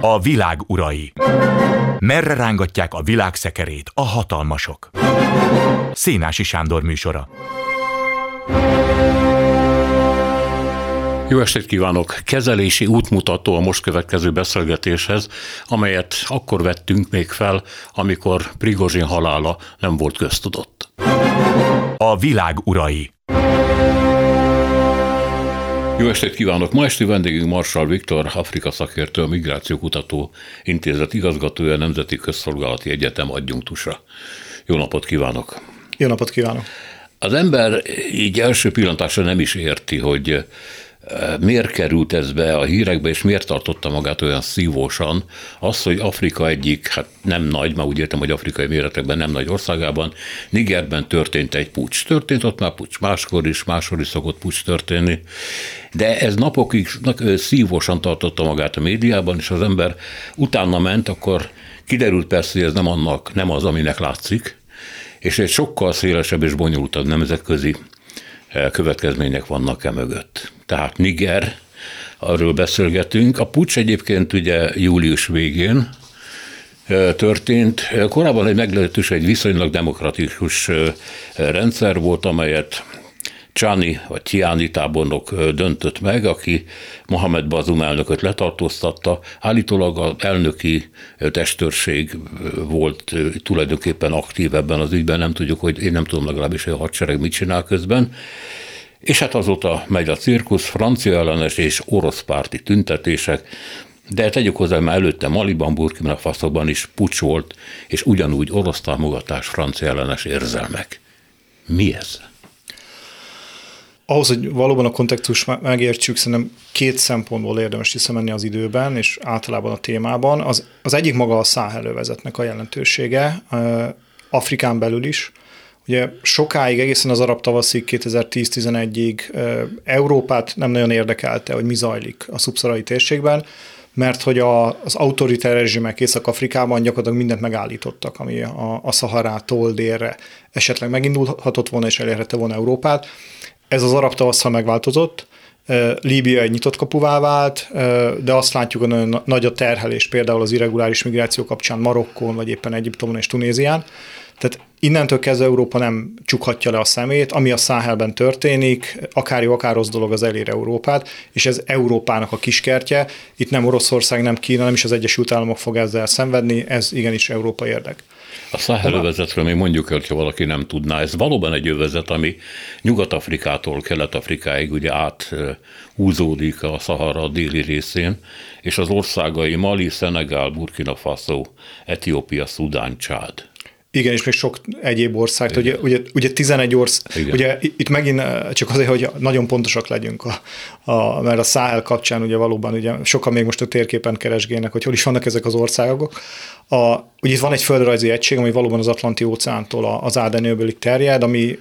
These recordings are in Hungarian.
A világ urai. Merre rángatják a világ szekerét a hatalmasok? Szénási Sándor műsora. Jó estét kívánok! Kezelési útmutató a most következő beszélgetéshez, amelyet akkor vettünk még fel, amikor Prigozsin halála nem volt köztudott. A világ urai. Jó estét kívánok! Ma esti vendégünk Marsal Viktor, Afrika szakértő, a Migrációkutató Intézet igazgatója, Nemzeti Közszolgálati Egyetem adjunktusa. Jó napot kívánok! Jó napot kívánok! Az ember így első pillantásra nem is érti, hogy miért került ez be a hírekbe, és miért tartotta magát olyan szívósan, az, hogy Afrika egyik, hát nem nagy, már úgy értem, hogy afrikai méretekben nem nagy országában, Nigerben történt egy pucs. Történt ott már pucs, máskor is, máskor is szokott pucs történni, de ez napokig szívósan tartotta magát a médiában, és az ember utána ment, akkor kiderült persze, hogy ez nem, annak, nem az, aminek látszik, és egy sokkal szélesebb és bonyolultabb nemzetközi következmények vannak e mögött. Tehát Niger, arról beszélgetünk. A pucs egyébként ugye július végén történt. Korábban egy meglehetős, egy viszonylag demokratikus rendszer volt, amelyet Csáni vagy Tiáni tábornok döntött meg, aki Mohamed Bazum elnököt letartóztatta. Állítólag az elnöki testőrség volt tulajdonképpen aktív ebben az ügyben, nem tudjuk, hogy én nem tudom legalábbis, hogy a hadsereg mit csinál közben. És hát azóta megy a cirkusz, francia ellenes és orosz párti tüntetések, de tegyük hozzá, már előtte Maliban, Burkina Faszóban is pucs volt, és ugyanúgy orosz támogatás, francia ellenes érzelmek. Mi ez? ahhoz, hogy valóban a kontextus megértsük, szerintem két szempontból érdemes visszamenni az időben, és általában a témában. Az, az egyik maga a száhelővezetnek a jelentősége, Afrikán belül is. Ugye sokáig, egészen az arab tavaszig, 2010-11-ig Európát nem nagyon érdekelte, hogy mi zajlik a szubszarai térségben, mert hogy a, az autoritár rezsimek Észak-Afrikában gyakorlatilag mindent megállítottak, ami a, a Szaharától délre esetleg megindulhatott volna és elérhette volna Európát ez az arab tavasszal megváltozott, Líbia egy nyitott kapuvá vált, de azt látjuk, hogy nagyon nagy a terhelés például az irreguláris migráció kapcsán Marokkon, vagy éppen Egyiptomon és Tunézián. Tehát innentől kezdve Európa nem csukhatja le a szemét, ami a Száhelben történik, akár jó, akár rossz dolog az elér Európát, és ez Európának a kiskertje. Itt nem Oroszország, nem Kína, nem is az Egyesült Államok fog ezzel szenvedni, ez igenis Európa érdek. A Száhel övezetről még mondjuk, hogyha valaki nem tudná, ez valóban egy övezet, ami Nyugat-Afrikától Kelet-Afrikáig ugye áthúzódik a Szahara déli részén, és az országai Mali, Szenegál, Burkina Faso, Etiópia, Szudán, Csád. Igen, és még sok egyéb ország. Ugye, ugye, ugye 11 ország, ugye itt megint eh, csak azért, hogy nagyon pontosak legyünk, a, a, mert a Száhel kapcsán ugye valóban ugye sokan még most a térképen keresgélnek, hogy hol is vannak ezek az országok. A, ugye itt van egy földrajzi egység, ami valóban az Atlanti óceántól az Ádenőbölig terjed, ami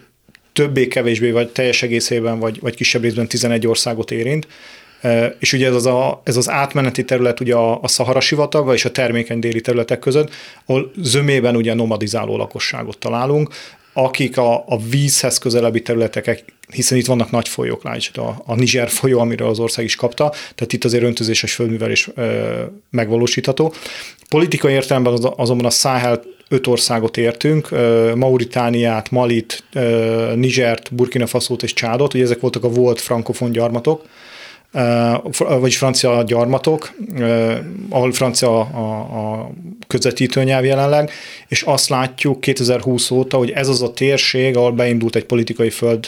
többé-kevésbé, vagy teljes egészében, vagy, vagy kisebb részben 11 országot érint, és ugye ez az, a, ez az átmeneti terület ugye a, a Szahara sivataga és a termékeny déli területek között, ahol zömében ugye nomadizáló lakosságot találunk, akik a, a vízhez közelebbi területek, hiszen itt vannak nagy folyók, lásd, a, a Niger folyó, amiről az ország is kapta, tehát itt azért öntözéses földművelés ö, megvalósítható. Politikai értelemben az, azonban a Száhel öt országot értünk, Mauritániát, Malit, Nigert, Burkina Faszót és Csádot, ugye ezek voltak a volt frankofon gyarmatok, vagyis francia gyarmatok, ahol francia a, a közvetítőnyelv jelenleg, és azt látjuk 2020 óta, hogy ez az a térség, ahol beindult egy politikai föld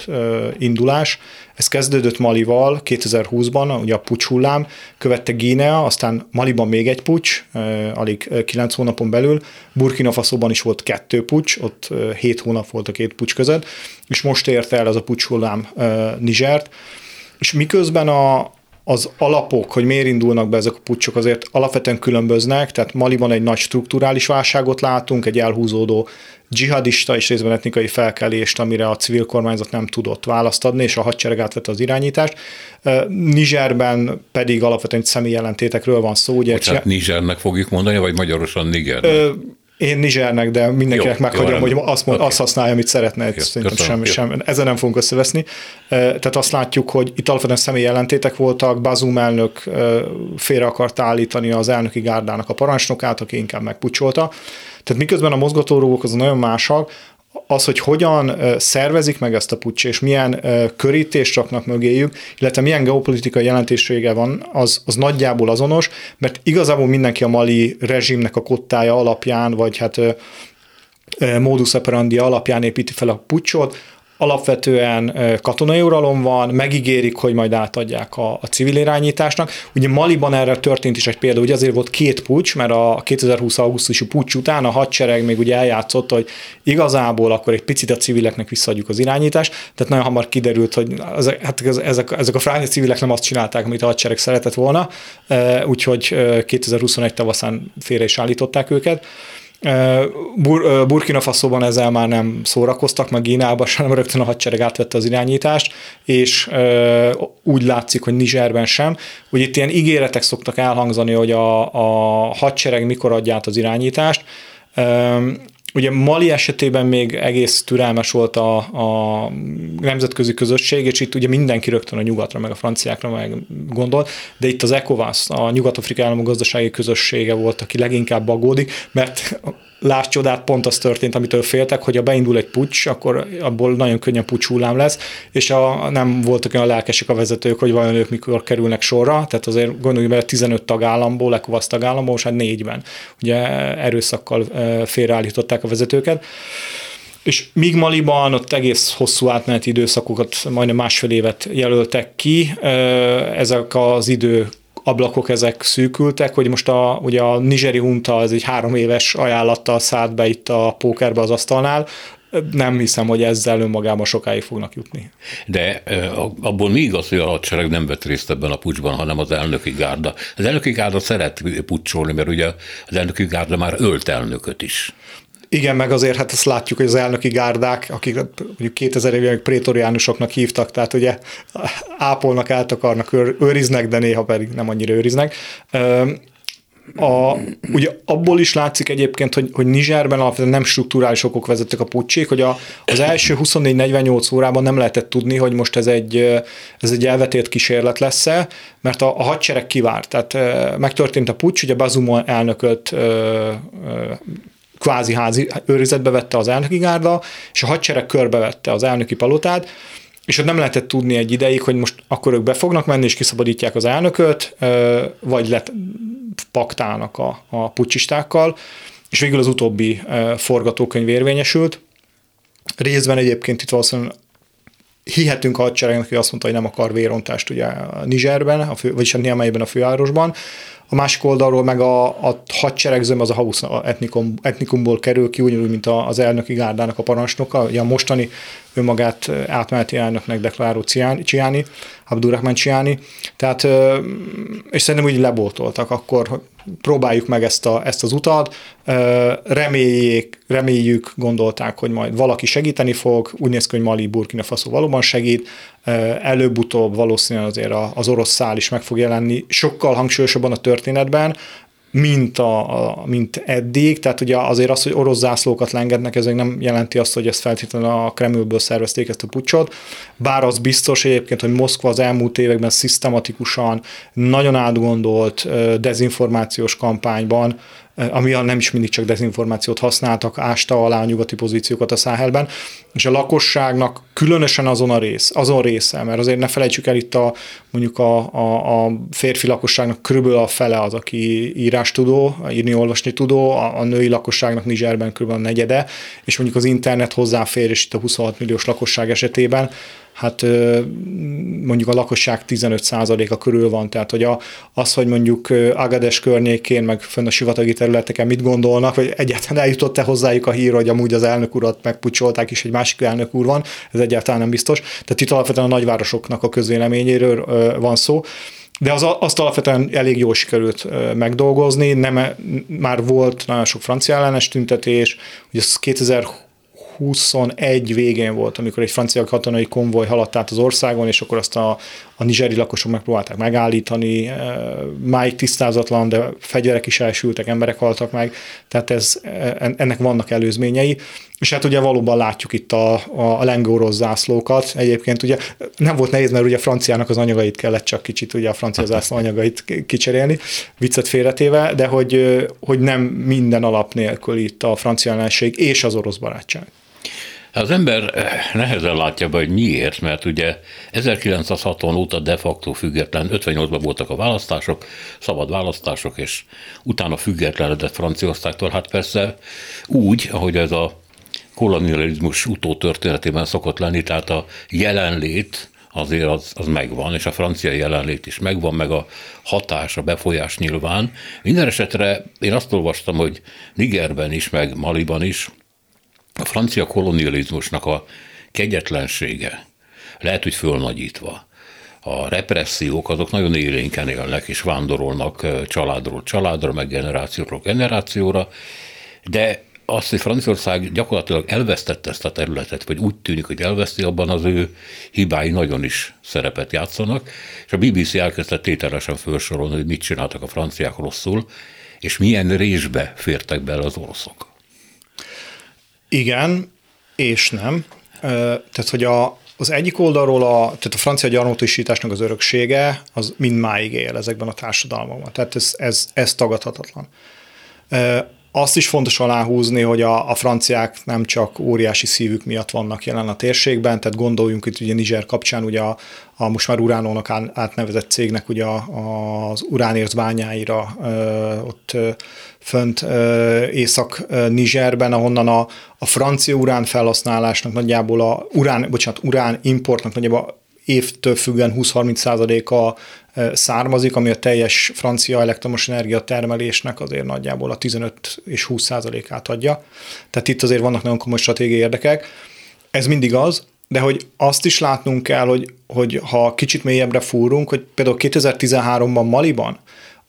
indulás. Ez kezdődött Malival 2020-ban, ugye a pucs hullám, követte Guinea, aztán Maliban még egy pucs, alig 9 hónapon belül, Burkina Faszóban is volt kettő pucs, ott 7 hónap volt a két pucs között, és most érte el ez a pucs hullám Nizsert, és miközben a, az alapok, hogy miért indulnak be ezek a pucsok, azért alapvetően különböznek, tehát Maliban egy nagy strukturális válságot látunk, egy elhúzódó dzsihadista és részben etnikai felkelést, amire a civil kormányzat nem tudott választ adni, és a hadsereg átvette az irányítást. Nizserben pedig alapvetően személyjelentétekről van szó. Ugye, Bocsánat, Nizsernek fogjuk mondani, vagy magyarosan Niger? Én Nizsernek, de mindenkinek jó, meghagyom, jó, hogy azt, mond, okay. azt használja, amit szeretne. Jó, Szerintem sem, sem, ezzel nem fogunk összeveszni. Tehát azt látjuk, hogy itt alapvetően személyi ellentétek voltak, Bazum elnök félre akart állítani az elnöki gárdának a parancsnokát, aki inkább megpucsolta. Tehát miközben a mozgatórugók az nagyon másak, az, hogy hogyan szervezik meg ezt a pucs, és milyen körítést raknak mögéjük, illetve milyen geopolitikai jelentősége van, az, az nagyjából azonos, mert igazából mindenki a mali rezsimnek a kottája alapján, vagy hát modus operandi alapján építi fel a pucsot, alapvetően katonai uralom van, megígérik, hogy majd átadják a, a civil irányításnak. Ugye Maliban erre történt is egy példa, ugye azért volt két pucs, mert a 2020. augusztusi pucs után a hadsereg még ugye eljátszott, hogy igazából akkor egy picit a civileknek visszaadjuk az irányítást, tehát nagyon hamar kiderült, hogy az, hát ezek, ezek a fránya civilek nem azt csinálták, amit a hadsereg szeretett volna, úgyhogy 2021 tavaszán félre is állították őket. Bur- Burkina Faso-ban ezzel már nem szórakoztak, meg Gínában sem, rögtön a hadsereg átvette az irányítást, és úgy látszik, hogy Nizserben sem. Ugye itt ilyen ígéretek szoktak elhangzani, hogy a, a hadsereg mikor adja át az irányítást. Ugye Mali esetében még egész türelmes volt a, a nemzetközi közösség, és itt ugye mindenki rögtön a nyugatra, meg a franciákra meg gondolt, de itt az ECOWAS, a Nyugat-Afrika államok gazdasági közössége volt, aki leginkább aggódik, mert láss csodát, pont az történt, amitől féltek, hogy ha beindul egy pucs, akkor abból nagyon könnyen pucs hullám lesz, és a, nem voltak olyan lelkesek a vezetők, hogy vajon ők mikor kerülnek sorra, tehát azért gondoljuk bele 15 tagállamból, ECOWAS tagállamból, most hát négyben. Ugye erőszakkal félreállították a vezetőket. És míg Maliban ott egész hosszú átmeneti időszakokat, majdnem másfél évet jelöltek ki, ezek az idő ablakok ezek szűkültek, hogy most a, ugye a nigeri hunta az egy három éves ajánlattal szállt be itt a pókerbe az asztalnál, nem hiszem, hogy ezzel önmagában sokáig fognak jutni. De abból mi igaz, hogy a hadsereg nem vett részt ebben a pucsban, hanem az elnöki gárda. Az elnöki gárda szeret pucsolni, mert ugye az elnöki gárda már ölt elnököt is. Igen, meg azért hát ezt látjuk, hogy az elnöki gárdák, akik mondjuk 2000 évig prétoriánusoknak hívtak, tehát ugye ápolnak, át akarnak, őriznek, de néha pedig nem annyira őriznek. A, ugye abból is látszik egyébként, hogy, hogy Nizserben alapvetően nem strukturális okok vezettek a pucsék, hogy a, az első 24-48 órában nem lehetett tudni, hogy most ez egy, ez egy elvetélt kísérlet lesz-e, mert a, a hadsereg kivárt. Tehát megtörtént a pucs, ugye Bazumon elnököt kvázi házi őrizetbe vette az elnöki gárda, és a hadsereg körbevette az elnöki palotát, és ott nem lehetett tudni egy ideig, hogy most akkor ők be fognak menni, és kiszabadítják az elnököt, vagy lett paktálnak a, a pucsistákkal, és végül az utóbbi forgatókönyv érvényesült. Részben egyébként itt valószínűleg hihetünk a hadseregnek, hogy azt mondta, hogy nem akar vérontást ugye a Nizserben, a fő, vagyis a Niameyben, a fővárosban, a másik oldalról meg a, a hadseregzőm az a Haus etnikum, etnikumból kerül ki, ugyanúgy, mint az elnöki gárdának a parancsnoka, ugye a mostani önmagát átmeneti elnöknek deklaráló Csiáni, Abdurrahman Csiáni, tehát, és szerintem úgy leboltoltak, akkor próbáljuk meg ezt, a, ezt az utat, reméljék, reméljük, gondolták, hogy majd valaki segíteni fog, úgy néz ki, hogy Mali, Burkina Faso valóban segít, előbb-utóbb valószínűleg azért az orosz szál is meg fog jelenni, sokkal hangsúlyosabban a történetben, mint, a, mint eddig, tehát ugye azért az, hogy orosz zászlókat lengetnek, ez nem jelenti azt, hogy ezt feltétlenül a Kremlből szervezték ezt a pucsot, bár az biztos egyébként, hogy Moszkva az elmúlt években szisztematikusan, nagyon átgondolt dezinformációs kampányban ami nem is mindig csak dezinformációt használtak, ásta alá a nyugati pozíciókat a Száhelben, és a lakosságnak különösen azon a rész, azon része, mert azért ne felejtsük el itt a, mondjuk a, a, a férfi lakosságnak körülbelül a fele az, aki írás tudó, írni, olvasni tudó, a, a női lakosságnak Nizserben körülbelül a negyede, és mondjuk az internet hozzáfér, és itt a 26 milliós lakosság esetében hát mondjuk a lakosság 15%-a körül van, tehát hogy a, az, hogy mondjuk Agades környékén, meg fönn a sivatagi területeken mit gondolnak, vagy egyáltalán eljutott-e hozzájuk a hír, hogy amúgy az elnök urat megpucsolták, és egy másik elnök úr van, ez egyáltalán nem biztos. Tehát itt alapvetően a nagyvárosoknak a közvéleményéről van szó. De az, azt alapvetően elég jól sikerült megdolgozni, nem, e, már volt nagyon sok francia ellenes tüntetés, ugye 2000 2021 végén volt, amikor egy francia katonai konvoj haladt át az országon, és akkor azt a, a nigeri lakosok megpróbálták megállítani, eh, máig tisztázatlan, de fegyverek is elsültek, emberek haltak meg, tehát ez, eh, ennek vannak előzményei. És hát ugye valóban látjuk itt a, a, a lengóros zászlókat. Egyébként ugye nem volt nehéz, mert ugye a franciának az anyagait kellett csak kicsit, ugye a francia hát zászló anyagait kicserélni, viccet félretéve, de hogy, eh, hogy nem minden alap nélkül itt a francia ellenség és az orosz barátság. Az ember eh, nehezen látja be, hogy miért, mert ugye 1960 óta de facto független, 58-ban voltak a választások, szabad választások, és utána függetlenedett Franciaországtól. Hát persze úgy, ahogy ez a kolonializmus utótörténetében szokott lenni, tehát a jelenlét azért az, az megvan, és a francia jelenlét is megvan, meg a hatás, a befolyás nyilván. Minden esetre én azt olvastam, hogy Nigerben is, meg Maliban is a francia kolonializmusnak a kegyetlensége, lehet, hogy fölnagyítva, a repressziók azok nagyon élénken élnek, és vándorolnak családról családra, meg generációról generációra, de azt, hogy Franciaország gyakorlatilag elvesztette ezt a területet, vagy úgy tűnik, hogy elveszti, abban az ő hibái nagyon is szerepet játszanak, és a BBC elkezdte tételesen felsorolni, hogy mit csináltak a franciák rosszul, és milyen résbe fértek bele az oroszok. Igen, és nem. Tehát, hogy a, az egyik oldalról a, tehát a francia gyarmatosításnak az öröksége az mindmáig él ezekben a társadalmakban. Tehát ez, ez, ez tagadhatatlan. Azt is fontos aláhúzni, hogy a, a franciák nem csak óriási szívük miatt vannak jelen a térségben, tehát gondoljunk itt ugye Niger kapcsán ugye a, a most már Uránónak átnevezett cégnek ugye az uránért bányáira ott fönt Észak-Nizserben, ahonnan a, a francia urán felhasználásnak nagyjából a urán, bocsánat, urán importnak nagyjából évtől függően 20-30 százaléka származik, ami a teljes francia elektromos energia termelésnek azért nagyjából a 15 és 20 százalékát adja. Tehát itt azért vannak nagyon komoly stratégiai érdekek. Ez mindig az, de hogy azt is látnunk kell, hogy, hogy ha kicsit mélyebbre fúrunk, hogy például 2013-ban Maliban,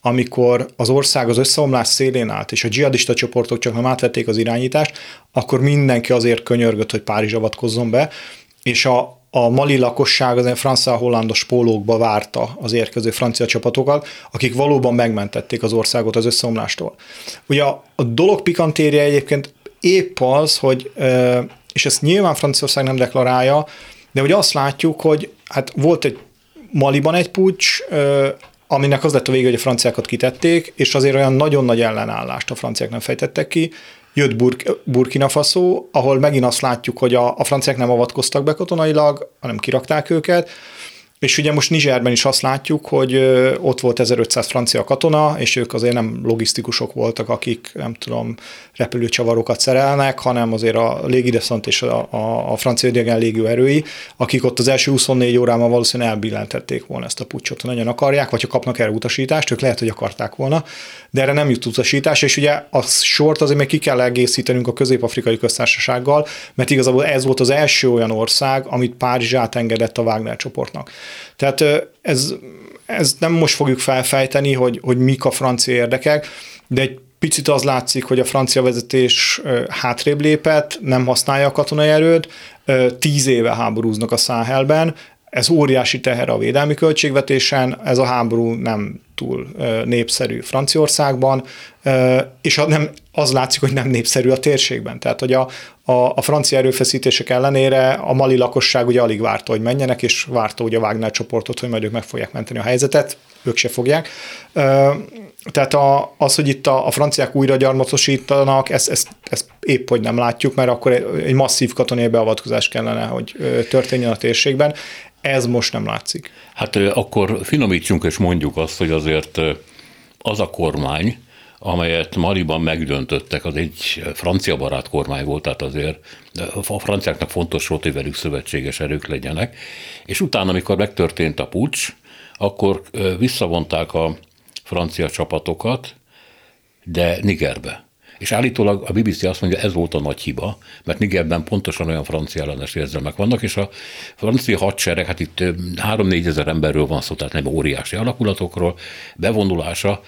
amikor az ország az összeomlás szélén állt, és a dzsihadista csoportok csak nem átvették az irányítást, akkor mindenki azért könyörgött, hogy Párizs avatkozzon be, és a, a mali lakosság az francia hollandos pólókba várta az érkező francia csapatokat, akik valóban megmentették az országot az összeomlástól. Ugye a, a dolog pikantérje egyébként épp az, hogy, és ezt nyilván Franciaország nem deklarálja, de hogy azt látjuk, hogy hát volt egy Maliban egy pucs, aminek az lett a vége, hogy a franciákat kitették, és azért olyan nagyon nagy ellenállást a franciák nem fejtettek ki, jött Burk, Burkina Faso, ahol megint azt látjuk, hogy a, a franciák nem avatkoztak be katonailag, hanem kirakták őket, és ugye most Nizserben is azt látjuk, hogy ott volt 1500 francia katona, és ők azért nem logisztikusok voltak, akik nem tudom, repülőcsavarokat szerelnek, hanem azért a légideszant és a, a, a francia idegen légő erői, akik ott az első 24 órában valószínűleg elbillentették volna ezt a pucsot, ha nagyon akarják, vagy ha kapnak erre utasítást, ők lehet, hogy akarták volna, de erre nem jut utasítás, és ugye a sort azért még ki kell egészítenünk a közép-afrikai köztársasággal, mert igazából ez volt az első olyan ország, amit Párizs átengedett a Wagner csoportnak. Tehát ez, ez nem most fogjuk felfejteni, hogy, hogy mik a francia érdekek, de egy picit az látszik, hogy a francia vezetés hátrébb lépett, nem használja a katonai erőt, tíz éve háborúznak a Száhelben, ez óriási teher a védelmi költségvetésen, ez a háború nem túl népszerű Franciaországban, és nem, az látszik, hogy nem népszerű a térségben. Tehát, hogy a, a, a francia erőfeszítések ellenére a mali lakosság ugye alig várta, hogy menjenek, és várta ugye a Wagner csoportot, hogy majd ők meg fogják menteni a helyzetet, ők se fogják. Tehát a, az, hogy itt a, a franciák újra gyarmatosítanak, ezt, ezt, ezt épp hogy nem látjuk, mert akkor egy masszív katonai beavatkozás kellene, hogy történjen a térségben. Ez most nem látszik. Hát akkor finomítsunk és mondjuk azt, hogy azért az a kormány, amelyet Maliban megdöntöttek, az egy francia barát kormány volt, tehát azért a franciáknak fontos volt, hogy velük szövetséges erők legyenek, és utána, amikor megtörtént a pucs, akkor visszavonták a francia csapatokat, de Nigerbe. És állítólag a BBC azt mondja, ez volt a nagy hiba, mert Nigerben pontosan olyan francia ellenes érzelmek vannak, és a francia hadsereg, hát itt 3-4 ezer emberről van szó, tehát nem óriási alakulatokról, bevonulása,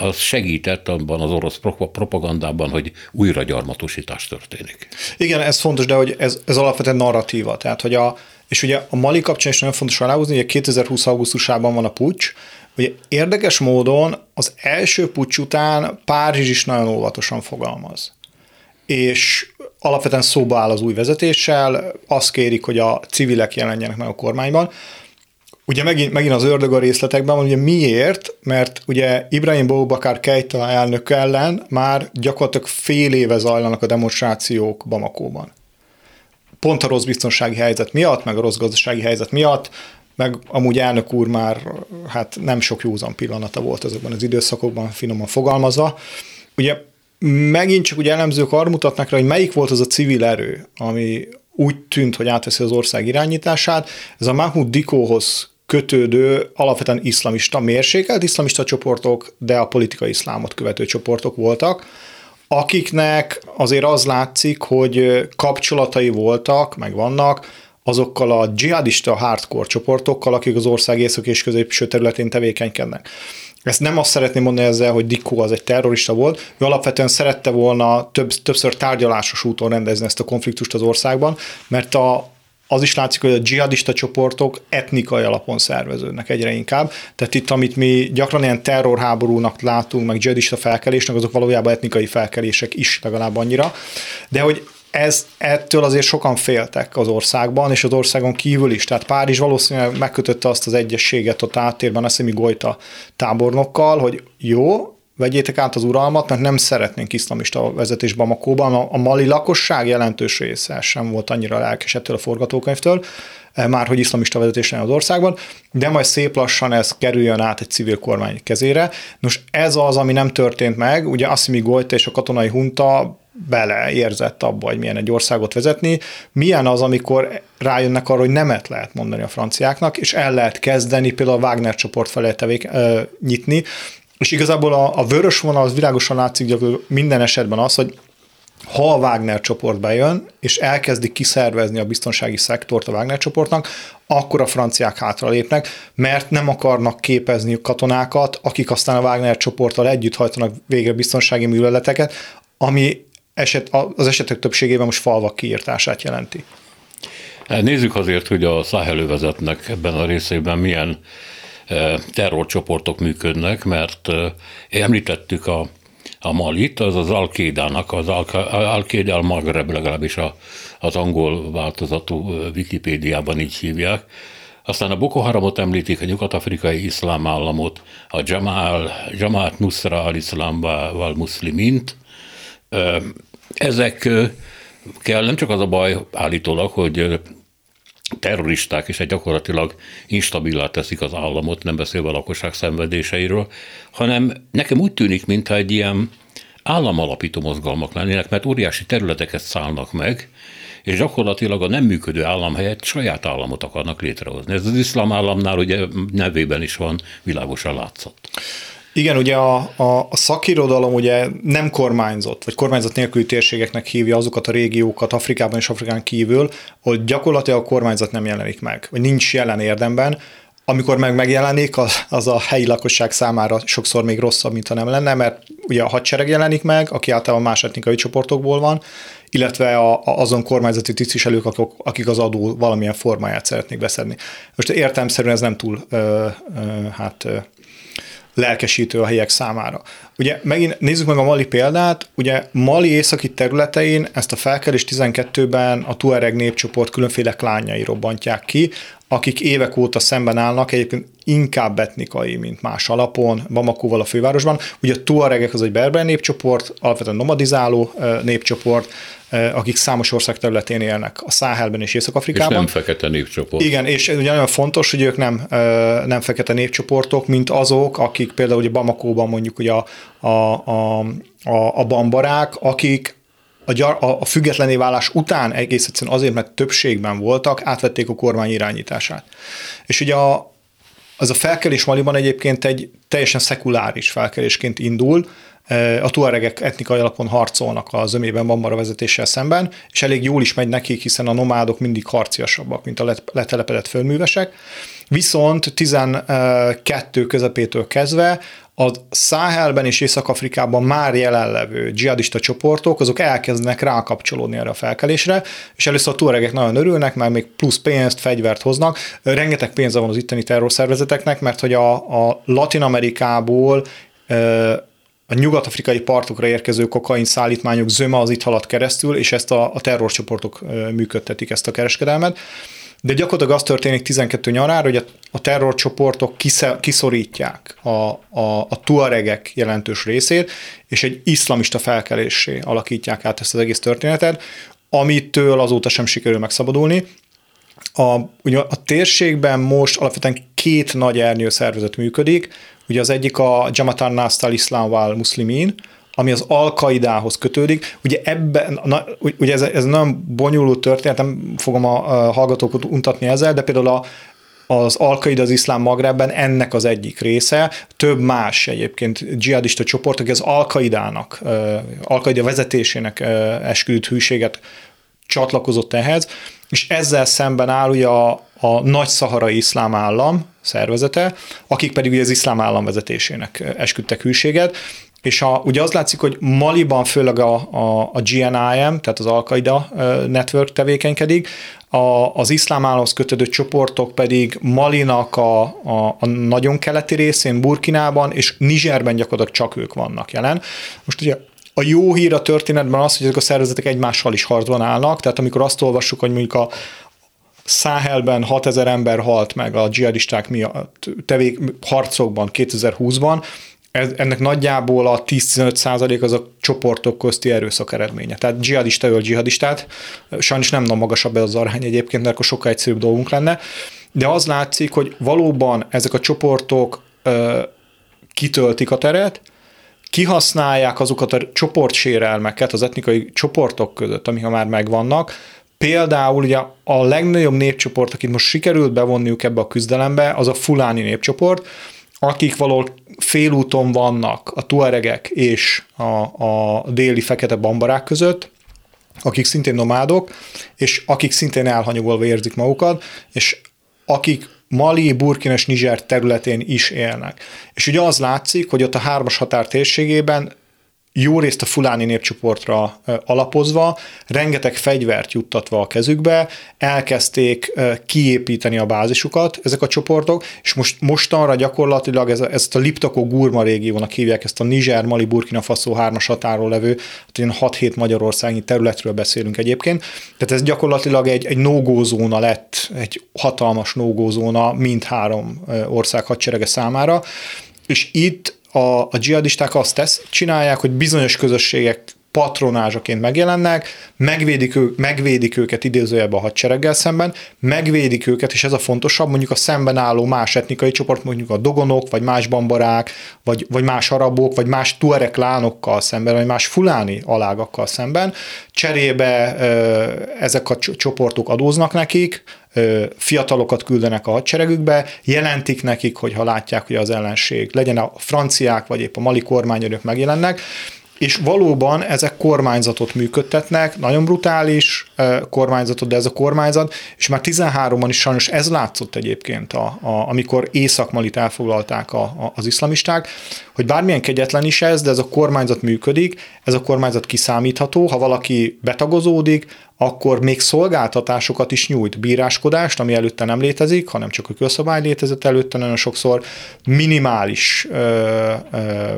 az segített abban az orosz propagandában, hogy újra gyarmatosítás történik. Igen, ez fontos, de hogy ez, ez alapvetően narratíva. Tehát, hogy a, és ugye a Mali kapcsán is nagyon fontos aláhúzni, hogy 2020. augusztusában van a pucs, Ugye érdekes módon az első pucs után Párizs is nagyon óvatosan fogalmaz. És alapvetően szóba áll az új vezetéssel, azt kérik, hogy a civilek jelenjenek meg a kormányban. Ugye megint, megint az ördög a részletekben ugye miért? Mert ugye Ibrahim Boubacar Keita elnök ellen már gyakorlatilag fél éve zajlanak a demonstrációk Bamakóban. Pont a rossz biztonsági helyzet miatt, meg a rossz gazdasági helyzet miatt, meg amúgy elnök úr már hát nem sok józan pillanata volt azokban az időszakokban, finoman fogalmazva. Ugye megint csak ugye elemzők arra mutatnak rá, hogy melyik volt az a civil erő, ami úgy tűnt, hogy átveszi az ország irányítását. Ez a Mahmoud Dikóhoz kötődő, alapvetően iszlamista, mérsékelt iszlamista csoportok, de a politikai iszlámot követő csoportok voltak, akiknek azért az látszik, hogy kapcsolatai voltak, meg vannak azokkal a dzsihadista hardcore csoportokkal, akik az ország észak és középső területén tevékenykednek. Ezt nem azt szeretném mondani ezzel, hogy Dikó az egy terrorista volt, ő alapvetően szerette volna több, többször tárgyalásos úton rendezni ezt a konfliktust az országban, mert a, az is látszik, hogy a dzsihadista csoportok etnikai alapon szerveződnek egyre inkább. Tehát itt, amit mi gyakran ilyen terrorháborúnak látunk, meg dzsihadista felkelésnek, azok valójában etnikai felkelések is legalább annyira. De hogy ez, ettől azért sokan féltek az országban, és az országon kívül is. Tehát Párizs valószínűleg megkötötte azt az egyességet ott áttérben Eszemi Golyta tábornokkal, hogy jó, vegyétek át az uralmat, mert nem szeretnénk iszlamista vezetés Bamakóban. A, a mali lakosság jelentős része sem volt annyira lelkes ettől a forgatókönyvtől, eh, már hogy iszlamista vezetés az országban, de majd szép lassan ez kerüljön át egy civil kormány kezére. Nos, ez az, ami nem történt meg. Ugye Assimi Golyta és a katonai hunta beleérzett abba, hogy milyen egy országot vezetni. Milyen az, amikor rájönnek arra, hogy nemet lehet mondani a franciáknak, és el lehet kezdeni például a Wagner csoport felé tevék, ö, nyitni. És igazából a, a vörös vonal az világosan látszik minden esetben az, hogy ha a Wagner csoport bejön, és elkezdik kiszervezni a biztonsági szektort a Wagner csoportnak, akkor a franciák hátralépnek, mert nem akarnak képezni katonákat, akik aztán a Wagner csoporttal együtt hajtanak végre biztonsági műveleteket, ami eset, az esetek többségében most falvak kiírtását jelenti. Nézzük azért, hogy a száhelővezetnek ebben a részében milyen e, terrorcsoportok működnek, mert e, említettük a, a Malit, az az al az Al-Qaeda al-Maghreb legalábbis a, az angol változatú e, Wikipédiában így hívják, aztán a Boko Haramot említik, a nyugat-afrikai iszlám államot, a Jamaat Nusra al-Islam wal Muslimint, ezek kell, nem csak az a baj állítólag, hogy terroristák és egy gyakorlatilag instabilá teszik az államot, nem beszélve a lakosság szenvedéseiről, hanem nekem úgy tűnik, mintha egy ilyen államalapító mozgalmak lennének, mert óriási területeket szállnak meg, és gyakorlatilag a nem működő állam helyett saját államot akarnak létrehozni. Ez az iszlám államnál ugye nevében is van világosan látszott. Igen, ugye a, a, a szakirodalom ugye nem kormányzott, vagy kormányzat nélküli térségeknek hívja azokat a régiókat Afrikában és Afrikán kívül, ahol gyakorlatilag a kormányzat nem jelenik meg, vagy nincs jelen érdemben, amikor meg megjelenik, az, az a helyi lakosság számára sokszor még rosszabb, mint ha nem lenne, mert ugye a hadsereg jelenik meg, aki általában más etnikai csoportokból van, illetve a, a, azon kormányzati tisztviselők, akik az adó valamilyen formáját szeretnék beszedni. Most értelmszerűen ez nem túl ö, ö, hát ö, lelkesítő a helyek számára. Ugye megint nézzük meg a Mali példát, ugye Mali északi területein ezt a felkelés 12-ben a Tuareg népcsoport különféle klányai robbantják ki, akik évek óta szemben állnak, egyébként inkább etnikai, mint más alapon, Bamakóval a fővárosban. Ugye a Tuaregek az egy berber népcsoport, alapvetően nomadizáló népcsoport, akik számos ország területén élnek, a Száhelben és Észak-Afrikában. És nem fekete népcsoport. Igen, és ugye nagyon fontos, hogy ők nem, nem fekete népcsoportok, mint azok, akik például ugye Bamakóban mondjuk ugye a, a, a, a, a bambarák, akik a, gyar, a, a függetlené válás után egész egyszerűen azért, mert többségben voltak, átvették a kormány irányítását. És ugye a, az a felkelés Maliban egyébként egy teljesen szekuláris felkelésként indul, a tuaregek etnikai alapon harcolnak az ömében Bambara vezetéssel szemben, és elég jól is megy nekik, hiszen a nomádok mindig harciasabbak, mint a letelepedett földművesek. Viszont 12 közepétől kezdve a Száhelben és Észak-Afrikában már jelenlevő dzsihadista csoportok, azok elkezdenek rákapcsolódni erre a felkelésre, és először a tuaregek nagyon örülnek, mert még plusz pénzt, fegyvert hoznak. Rengeteg pénze van az itteni terrorszervezeteknek, mert hogy a, a Latin Amerikából a nyugat-afrikai partokra érkező kokain szállítmányok zöme az itt halad keresztül, és ezt a, a terrorcsoportok működtetik ezt a kereskedelmet. De gyakorlatilag az történik 12 nyarára, hogy a, terrorcsoportok kiszorítják a, a, a tuaregek jelentős részét, és egy iszlamista felkelésé alakítják át ezt az egész történetet, amitől azóta sem sikerül megszabadulni. A, ugye a térségben most alapvetően két nagy ernyő szervezet működik, ugye az egyik a Jamatan Nastal Islam wal Muslimin, ami az Al-Qaidához kötődik. Ugye ebben, na, ugye ez, ez nem bonyolult történet, nem fogom a, a hallgatókat untatni ezzel, de például a, az al az iszlám Magrebben ennek az egyik része, több más egyébként dzsihadista csoport, aki az Al-Qaidának, al vezetésének esküdött hűséget csatlakozott ehhez, és ezzel szemben áll ugye a, a nagy szaharai iszlám állam szervezete, akik pedig ugye az iszlám állam vezetésének esküdtek hűséget, és a, ugye az látszik, hogy Maliban főleg a, a, a GNIM, tehát az Al-Qaida network tevékenykedik, a, az iszlám államhoz kötődő csoportok pedig Malinak a, a, a nagyon keleti részén, Burkinában és Nigerben gyakorlatilag csak ők vannak jelen. Most ugye a jó hír a történetben az, hogy ezek a szervezetek egymással is harcban állnak, tehát amikor azt olvassuk, hogy mondjuk a Száhelben 6000 ember halt meg a dzsihadisták miatt tevék, harcokban 2020-ban, ez, ennek nagyjából a 10-15 százalék az a csoportok közti erőszak eredménye. Tehát dzsihadista öl dzsihadistát, sajnos nem nagy magasabb ez az arány egyébként, mert akkor sokkal egyszerűbb dolgunk lenne, de az látszik, hogy valóban ezek a csoportok ö, kitöltik a teret, kihasználják azokat a csoportsérelmeket az etnikai csoportok között, amik már megvannak, Például ugye a legnagyobb népcsoport, akit most sikerült bevonniuk ebbe a küzdelembe, az a fuláni népcsoport, akik valahol félúton vannak a tuaregek és a, a déli fekete bambarák között, akik szintén nomádok, és akik szintén elhanyagolva érzik magukat, és akik Mali, Burkina és Niger területén is élnek. És ugye az látszik, hogy ott a hármas határ térségében jó részt a fuláni népcsoportra alapozva, rengeteg fegyvert juttatva a kezükbe, elkezdték kiépíteni a bázisukat ezek a csoportok, és most mostanra gyakorlatilag ez, ezt a Liptako Gurma régiónak hívják, ezt a Niger, Mali, Burkina Faso hármas határól levő, hát 6-7 magyarországi területről beszélünk egyébként, tehát ez gyakorlatilag egy, egy no zóna lett, egy hatalmas no zóna mindhárom ország hadserege számára, és itt a, a dzsihadisták azt tesz, csinálják, hogy bizonyos közösségek patronázsaként megjelennek, megvédik, ő, megvédik őket idézőjelben a hadsereggel szemben, megvédik őket, és ez a fontosabb, mondjuk a szemben álló más etnikai csoport, mondjuk a dogonok, vagy más bambarák, vagy, vagy más arabok, vagy más tuarek lánokkal szemben, vagy más fuláni alágakkal szemben. Cserébe ezek a csoportok adóznak nekik, fiatalokat küldenek a hadseregükbe, jelentik nekik, hogy ha látják, hogy az ellenség, legyen a franciák, vagy épp a mali kormányőrök megjelennek, és valóban ezek kormányzatot működtetnek, nagyon brutális kormányzatot, de ez a kormányzat, és már 13-ban is sajnos ez látszott egyébként, a, a, amikor Észak-Malit elfoglalták a, a, az iszlamisták, hogy bármilyen kegyetlen is ez, de ez a kormányzat működik, ez a kormányzat kiszámítható, ha valaki betagozódik, akkor még szolgáltatásokat is nyújt, bíráskodást, ami előtte nem létezik, hanem csak a közszabály létezett előtte, nagyon sokszor minimális ö, ö,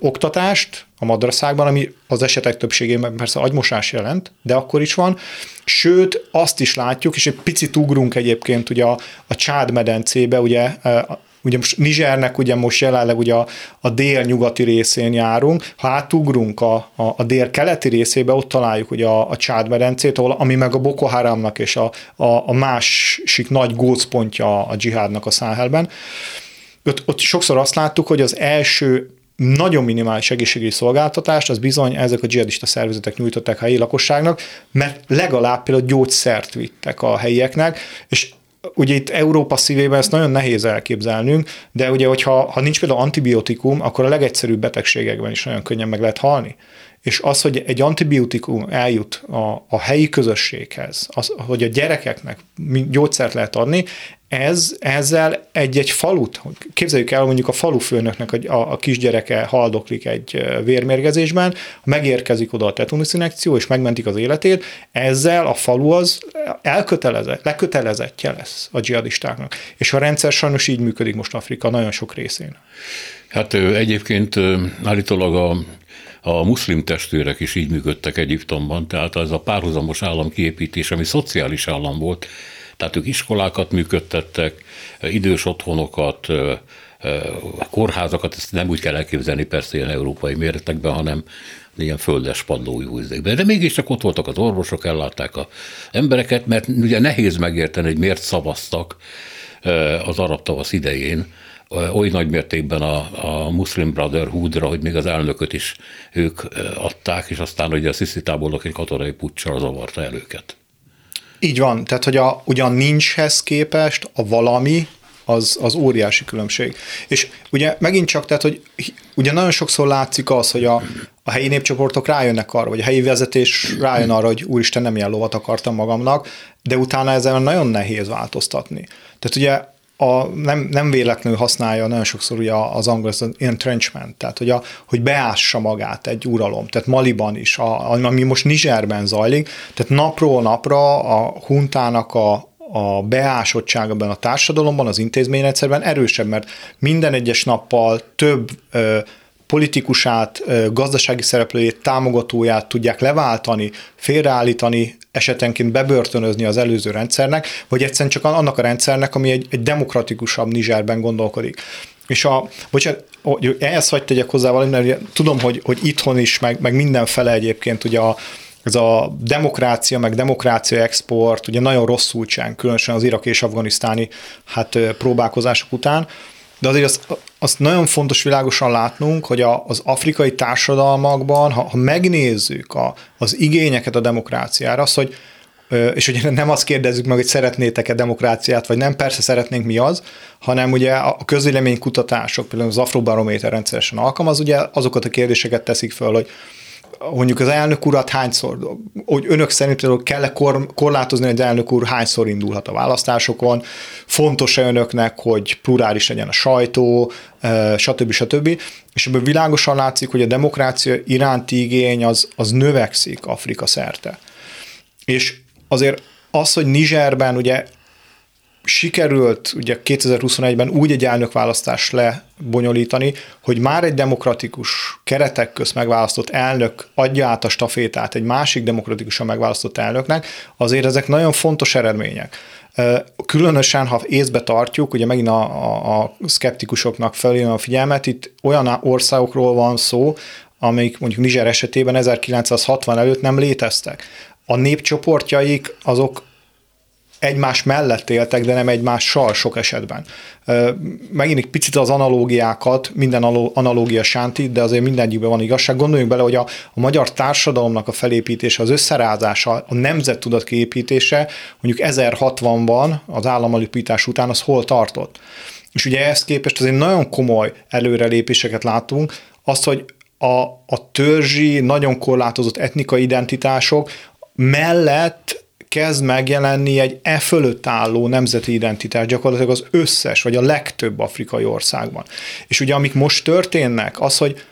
oktatást a madraszákban, ami az esetek többségében persze agymosás jelent, de akkor is van. Sőt, azt is látjuk, és egy picit ugrunk egyébként ugye a, a Csád medencébe, ugye Ugye most Nizsernek ugye most jelenleg ugye a, a dél-nyugati részén járunk, ha átugrunk a, a, a dél-keleti részébe, ott találjuk ugye a, a Csád-medencét, ahol, ami meg a Boko Haramnak és a, a, a másik nagy gócpontja a dzsihádnak a száhelben. Ott, ott sokszor azt láttuk, hogy az első nagyon minimális egészségügyi szolgáltatást, az bizony ezek a dzsihadista szervezetek nyújtották a helyi lakosságnak, mert legalább például gyógyszert vittek a helyieknek, és ugye itt Európa szívében ezt nagyon nehéz elképzelnünk, de ugye, hogyha ha nincs például antibiotikum, akkor a legegyszerűbb betegségekben is nagyon könnyen meg lehet halni. És az, hogy egy antibiotikum eljut a, a helyi közösséghez, az, hogy a gyerekeknek gyógyszert lehet adni, ez, ezzel egy-egy falut, képzeljük el, mondjuk a falufőnöknek a, a, a kisgyereke haldoklik egy vérmérgezésben, megérkezik oda a tetuniszinekció, és megmentik az életét, ezzel a falu az elkötelezett, lekötelezettje lesz a dzsihadistáknak. És a rendszer sajnos így működik most Afrika nagyon sok részén. Hát egyébként állítólag a a muszlim testvérek is így működtek Egyiptomban, tehát ez a párhuzamos állam kiépítés, ami szociális állam volt, tehát ők iskolákat működtettek, idős otthonokat, kórházakat, ezt nem úgy kell elképzelni persze ilyen európai méretekben, hanem ilyen földes padlójú üzékben. De mégiscsak ott voltak az orvosok, ellátták az embereket, mert ugye nehéz megérteni, hogy miért szavaztak az arab tavasz idején, oly nagy mértékben a, a Muslim Brotherhoodra, hogy még az elnököt is ők adták, és aztán ugye a Sisi tábornok egy katonai puccsal zavarta el őket. Így van, tehát hogy a, ugyan nincshez képest a valami, az, az óriási különbség. És ugye megint csak, tehát, hogy ugye nagyon sokszor látszik az, hogy a, a helyi népcsoportok rájönnek arra, vagy a helyi vezetés rájön arra, hogy úristen, nem ilyen lovat akartam magamnak, de utána ezen nagyon nehéz változtatni. Tehát ugye a, nem, nem véletlenül használja nagyon sokszor ugye az angol az entrenchment, tehát hogy, a, hogy beássa magát egy uralom, tehát Maliban is, a, ami most Nizserben zajlik, tehát napról napra a huntának a, a beásottság ebben a társadalomban, az intézményrendszerben erősebb, mert minden egyes nappal több ö, politikusát, gazdasági szereplőjét, támogatóját tudják leváltani, félreállítani, esetenként bebörtönözni az előző rendszernek, vagy egyszerűen csak annak a rendszernek, ami egy, egy demokratikusabb Nizserben gondolkodik. És a, bocsánat, hogy ehhez vagy tegyek hozzá valamit, mert tudom, hogy, hogy itthon is, meg, meg mindenfele egyébként ugye a, ez a demokrácia, meg demokrácia export ugye nagyon rosszul cseng, különösen az iraki és afganisztáni hát, próbálkozások után, de azért azt, azt nagyon fontos világosan látnunk, hogy a, az afrikai társadalmakban, ha, ha megnézzük a, az igényeket a demokráciára, az, hogy és ugye nem azt kérdezzük meg, hogy szeretnétek-e demokráciát, vagy nem, persze szeretnénk mi az, hanem ugye a közvéleménykutatások, például az Afrobarométer rendszeresen alkalmaz, ugye azokat a kérdéseket teszik föl, hogy mondjuk az elnök urat hányszor, hogy önök szerint kell-e kor, korlátozni, hogy az elnök úr hányszor indulhat a választásokon, fontos-e önöknek, hogy plurális legyen a sajtó, stb. stb. És ebből világosan látszik, hogy a demokrácia iránti igény az, az növekszik Afrika szerte. És azért az, hogy Nizserben ugye sikerült ugye 2021-ben úgy egy elnökválasztást lebonyolítani, hogy már egy demokratikus keretek közt megválasztott elnök adja át a stafétát egy másik demokratikusan megválasztott elnöknek, azért ezek nagyon fontos eredmények. Különösen, ha észbe tartjuk, ugye megint a, a, a szkeptikusoknak felé a figyelmet, itt olyan országokról van szó, amelyik mondjuk Niger esetében 1960 előtt nem léteztek. A népcsoportjaik azok egymás mellett éltek, de nem egymással sok esetben. Megint egy picit az analógiákat, minden analógia sánti, de azért mindegyikben van igazság. Gondoljunk bele, hogy a, a magyar társadalomnak a felépítése, az összerázása, a nemzettudat kiépítése mondjuk 1060-ban az államalapítás után az hol tartott. És ugye ehhez képest azért nagyon komoly előrelépéseket látunk, azt, hogy a, a törzsi, nagyon korlátozott etnikai identitások mellett kezd megjelenni egy e fölött álló nemzeti identitás gyakorlatilag az összes, vagy a legtöbb afrikai országban. És ugye amik most történnek, az, hogy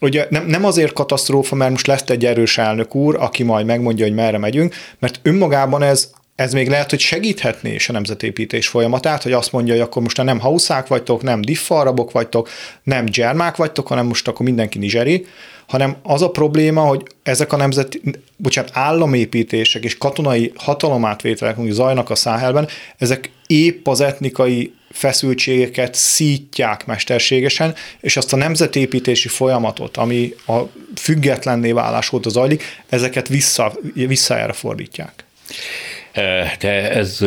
ugye nem, nem azért katasztrófa, mert most lesz egy erős elnök úr, aki majd megmondja, hogy merre megyünk, mert önmagában ez ez még lehet, hogy segíthetné is a nemzetépítés folyamatát, hogy azt mondja, hogy akkor most nem hauszák vagytok, nem diffarabok vagytok, nem gyermák vagytok, hanem most akkor mindenki nizseri, hanem az a probléma, hogy ezek a nemzet, bocsánat, államépítések és katonai hatalomátvételek, mondjuk zajnak a száhelben, ezek épp az etnikai feszültségeket szítják mesterségesen, és azt a nemzetépítési folyamatot, ami a függetlenné válás óta zajlik, ezeket vissza, visszajára fordítják. De ez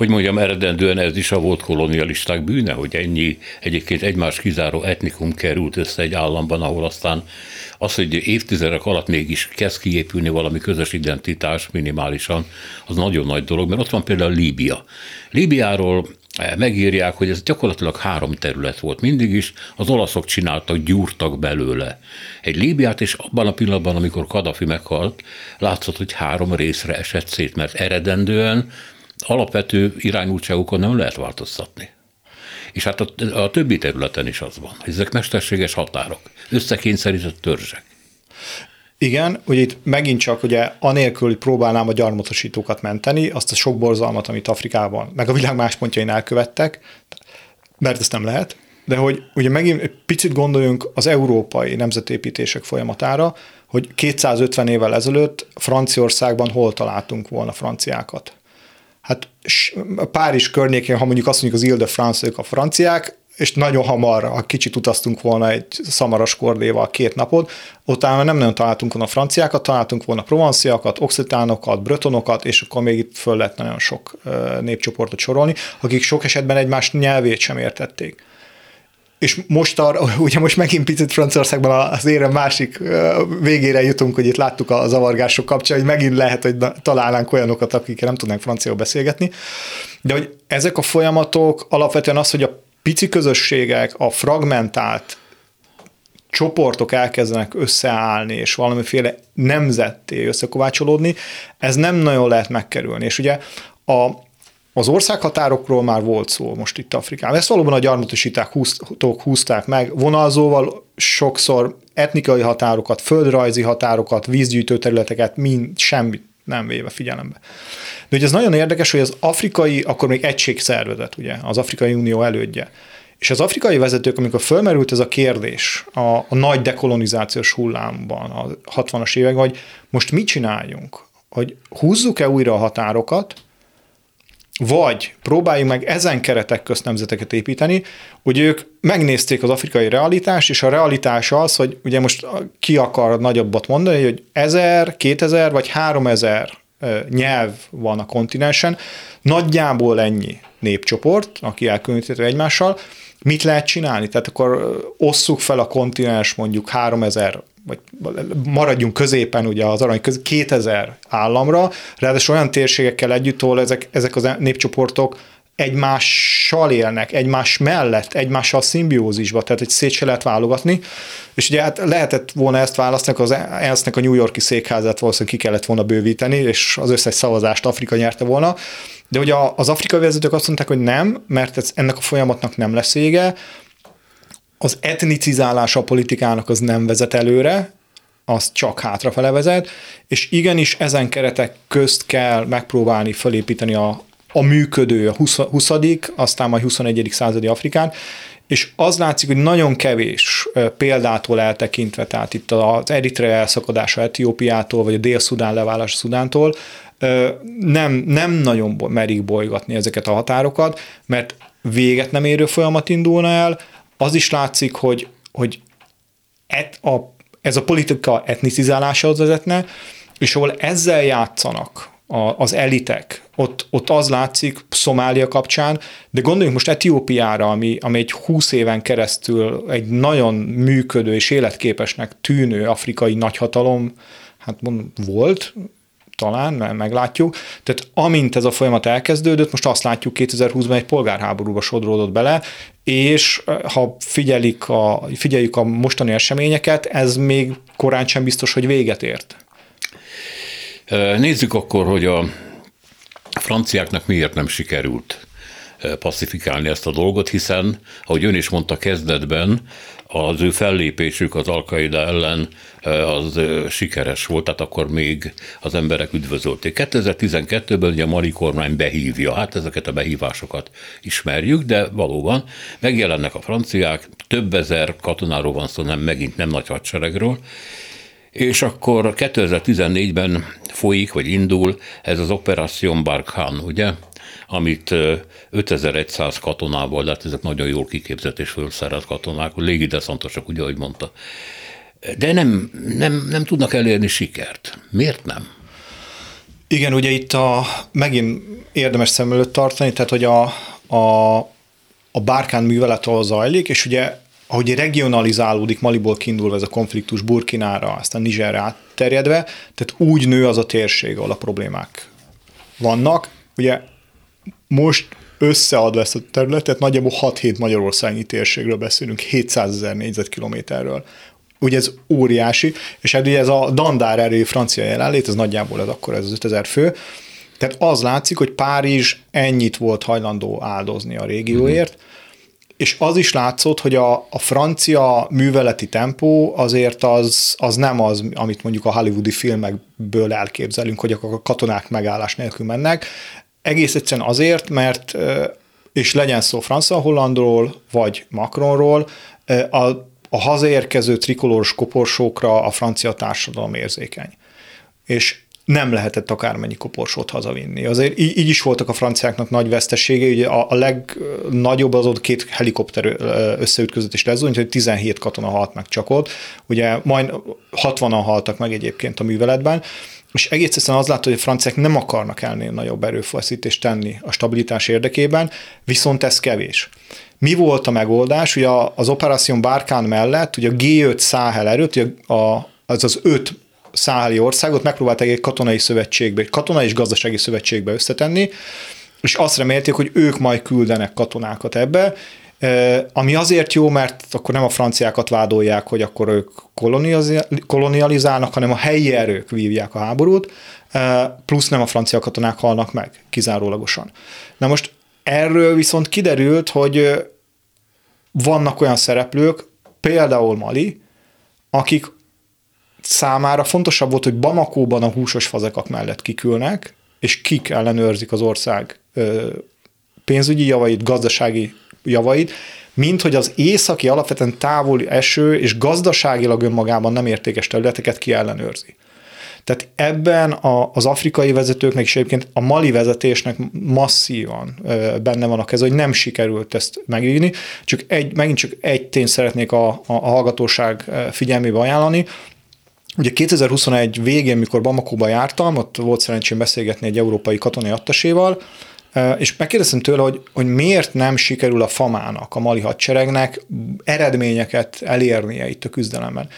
hogy mondjam, eredendően ez is a volt kolonialisták bűne, hogy ennyi egyébként egymás kizáró etnikum került össze egy államban, ahol aztán az, hogy évtizedek alatt mégis kezd kiépülni valami közös identitás minimálisan, az nagyon nagy dolog, mert ott van például Líbia. Líbiáról eh, megírják, hogy ez gyakorlatilag három terület volt mindig is, az olaszok csináltak, gyúrtak belőle egy Líbiát, és abban a pillanatban, amikor Kadafi meghalt, látszott, hogy három részre esett szét, mert eredendően alapvető irányultságokon nem lehet változtatni. És hát a, a többi területen is az van. Ezek mesterséges határok, összekényszerített törzsek. Igen, ugye itt megint csak ugye anélkül, hogy próbálnám a gyarmatosítókat menteni, azt a sok borzalmat, amit Afrikában, meg a világ más pontjain elkövettek, mert ezt nem lehet, de hogy ugye megint egy picit gondoljunk az európai nemzetépítések folyamatára, hogy 250 évvel ezelőtt Franciaországban hol találtunk volna franciákat Párizs környékén, ha mondjuk azt mondjuk az Ile-de-France, ők a franciák, és nagyon hamar, ha kicsit utaztunk volna egy szamaras kordéval két napot, utána nem nagyon találtunk volna franciákat, találtunk volna provanciakat, oxitánokat, bretonokat, és akkor még itt föl lehet nagyon sok népcsoportot sorolni, akik sok esetben egymás nyelvét sem értették és most arra, ugye most megint picit Franciaországban az érem másik végére jutunk, hogy itt láttuk a zavargások kapcsán, hogy megint lehet, hogy találnánk olyanokat, akikkel nem tudnánk franciául beszélgetni, de hogy ezek a folyamatok alapvetően az, hogy a pici közösségek, a fragmentált csoportok elkezdenek összeállni, és valamiféle nemzetté összekovácsolódni, ez nem nagyon lehet megkerülni. És ugye a, az országhatárokról már volt szó most itt Afrikában. Ezt valóban a gyarmatosíták húztók húzták meg, vonalzóval sokszor etnikai határokat, földrajzi határokat, vízgyűjtő területeket, mind semmit nem véve figyelembe. De ugye ez nagyon érdekes, hogy az afrikai, akkor még egységszervezet, ugye, az Afrikai Unió elődje. És az afrikai vezetők, amikor fölmerült ez a kérdés a, a nagy dekolonizációs hullámban, a 60-as években, hogy most mit csináljunk? Hogy húzzuk-e újra a határokat, vagy próbáljunk meg ezen keretek közt nemzeteket építeni, hogy ők megnézték az afrikai realitást, és a realitás az, hogy ugye most ki akar nagyobbat mondani, hogy 1000, 2000 vagy 3000 nyelv van a kontinensen, nagyjából ennyi népcsoport, aki elkülöníthető egymással, mit lehet csinálni? Tehát akkor osszuk fel a kontinens mondjuk 3000 vagy maradjunk középen ugye az arany köz, 2000 államra, ráadásul olyan térségekkel együtt, ahol ezek, ezek az egymással élnek, egymás mellett, egymással szimbiózisba, tehát egy szét se lehet válogatni, és ugye hát lehetett volna ezt választani, az ensz a New Yorki székházát valószínűleg ki kellett volna bővíteni, és az összes szavazást Afrika nyerte volna, de ugye az afrikai vezetők azt mondták, hogy nem, mert ez, ennek a folyamatnak nem lesz vége, az etnicizálás a politikának az nem vezet előre, az csak hátrafele vezet, és igenis ezen keretek közt kell megpróbálni felépíteni a, a működő, a 20. 20. aztán majd 21. századi Afrikán, és az látszik, hogy nagyon kevés példától eltekintve, tehát itt az Eritrea elszakadása Etiópiától, vagy a Dél-Szudán leválása Szudántól, nem, nem nagyon merik bolygatni ezeket a határokat, mert véget nem érő folyamat indulna el, az is látszik, hogy, hogy et a, ez a politika etnicizálásához vezetne, és ahol ezzel játszanak a, az elitek, ott, ott az látszik Szomália kapcsán, de gondoljunk most Etiópiára, ami, ami egy 20 éven keresztül egy nagyon működő és életképesnek tűnő afrikai nagyhatalom, hát mondom, volt, talán, mert meglátjuk. Tehát amint ez a folyamat elkezdődött, most azt látjuk 2020-ban egy polgárháborúba sodródott bele, és eh, ha figyelik a, figyeljük a mostani eseményeket, ez még korán sem biztos, hogy véget ért. Nézzük akkor, hogy a franciáknak miért nem sikerült pacifikálni ezt a dolgot, hiszen, ahogy ön is mondta kezdetben, az ő fellépésük az Alkaida ellen az sikeres volt, tehát akkor még az emberek üdvözölték. 2012-ben ugye a Mali kormány behívja, hát ezeket a behívásokat ismerjük, de valóban megjelennek a franciák, több ezer katonáról van szó, nem megint nem nagy hadseregről, és akkor 2014-ben folyik, vagy indul ez az Operation Barkhane, ugye? Amit 5100 katonával, de hát ezek nagyon jól kiképzett és fölszerelt katonák, légideszantosok, ugye, ahogy mondta. De nem, nem, nem tudnak elérni sikert. Miért nem? Igen, ugye itt a, megint érdemes szem előtt tartani, tehát hogy a, a, a bárkán művelet ahol zajlik, és ugye ahogy regionalizálódik Maliból kiindulva ez a konfliktus Burkinára, aztán Nigerre átterjedve, tehát úgy nő az a térség, ahol a problémák vannak. Ugye most összeadva ezt a területet, nagyjából 6-7 magyarországi térségről beszélünk, 700 ezer négyzetkilométerről. Ugye ez óriási, és hát ugye ez a dandár erő francia jelenlét, ez nagyjából ez akkor ez az 5000 fő, tehát az látszik, hogy Párizs ennyit volt hajlandó áldozni a régióért, mm-hmm. és az is látszott, hogy a, a francia műveleti tempó azért az, az nem az, amit mondjuk a hollywoodi filmekből elképzelünk, hogy a katonák megállás nélkül mennek. Egész egyszerűen azért, mert és legyen szó Francia Hollandról, vagy Macronról, a, a hazaérkező trikolóros koporsókra a francia társadalom érzékeny. És nem lehetett akármennyi koporsót hazavinni. Azért így, így is voltak a franciáknak nagy vesztesége, ugye a, a legnagyobb az ott két helikopter összeütközött lesz, hogy 17 katona halt meg csak ott, ugye majd 60-an haltak meg egyébként a műveletben, és egész egyszerűen az látod, hogy a franciák nem akarnak elnél nagyobb erőfeszítést tenni a stabilitás érdekében, viszont ez kevés. Mi volt a megoldás? Ugye az operáció Bárkán mellett, ugye a G5 Száhel erőt, ugye a, az az öt száheli országot megpróbálták egy katonai szövetségbe, katonai és gazdasági szövetségbe összetenni, és azt remélték, hogy ők majd küldenek katonákat ebbe, ami azért jó, mert akkor nem a franciákat vádolják, hogy akkor ők kolonializálnak, hanem a helyi erők vívják a háborút, plusz nem a francia katonák halnak meg, kizárólagosan. Na most erről viszont kiderült, hogy vannak olyan szereplők, például Mali, akik számára fontosabb volt, hogy Bamakóban a húsos fazekak mellett kikülnek, és kik ellenőrzik az ország pénzügyi javait, gazdasági javait, mint hogy az északi, alapvetően távoli eső és gazdaságilag önmagában nem értékes területeket ki ellenőrzi. Tehát ebben a, az afrikai vezetőknek és egyébként a mali vezetésnek masszívan benne van a kez, hogy nem sikerült ezt megírni. Csak egy, megint csak egy tényt szeretnék a, a, a hallgatóság figyelmébe ajánlani, Ugye 2021 végén, mikor Bamakóba jártam, ott volt szerencsém beszélgetni egy európai katonai attaséval, és megkérdeztem tőle, hogy, hogy miért nem sikerül a famának, a mali hadseregnek eredményeket elérnie itt a küzdelemben.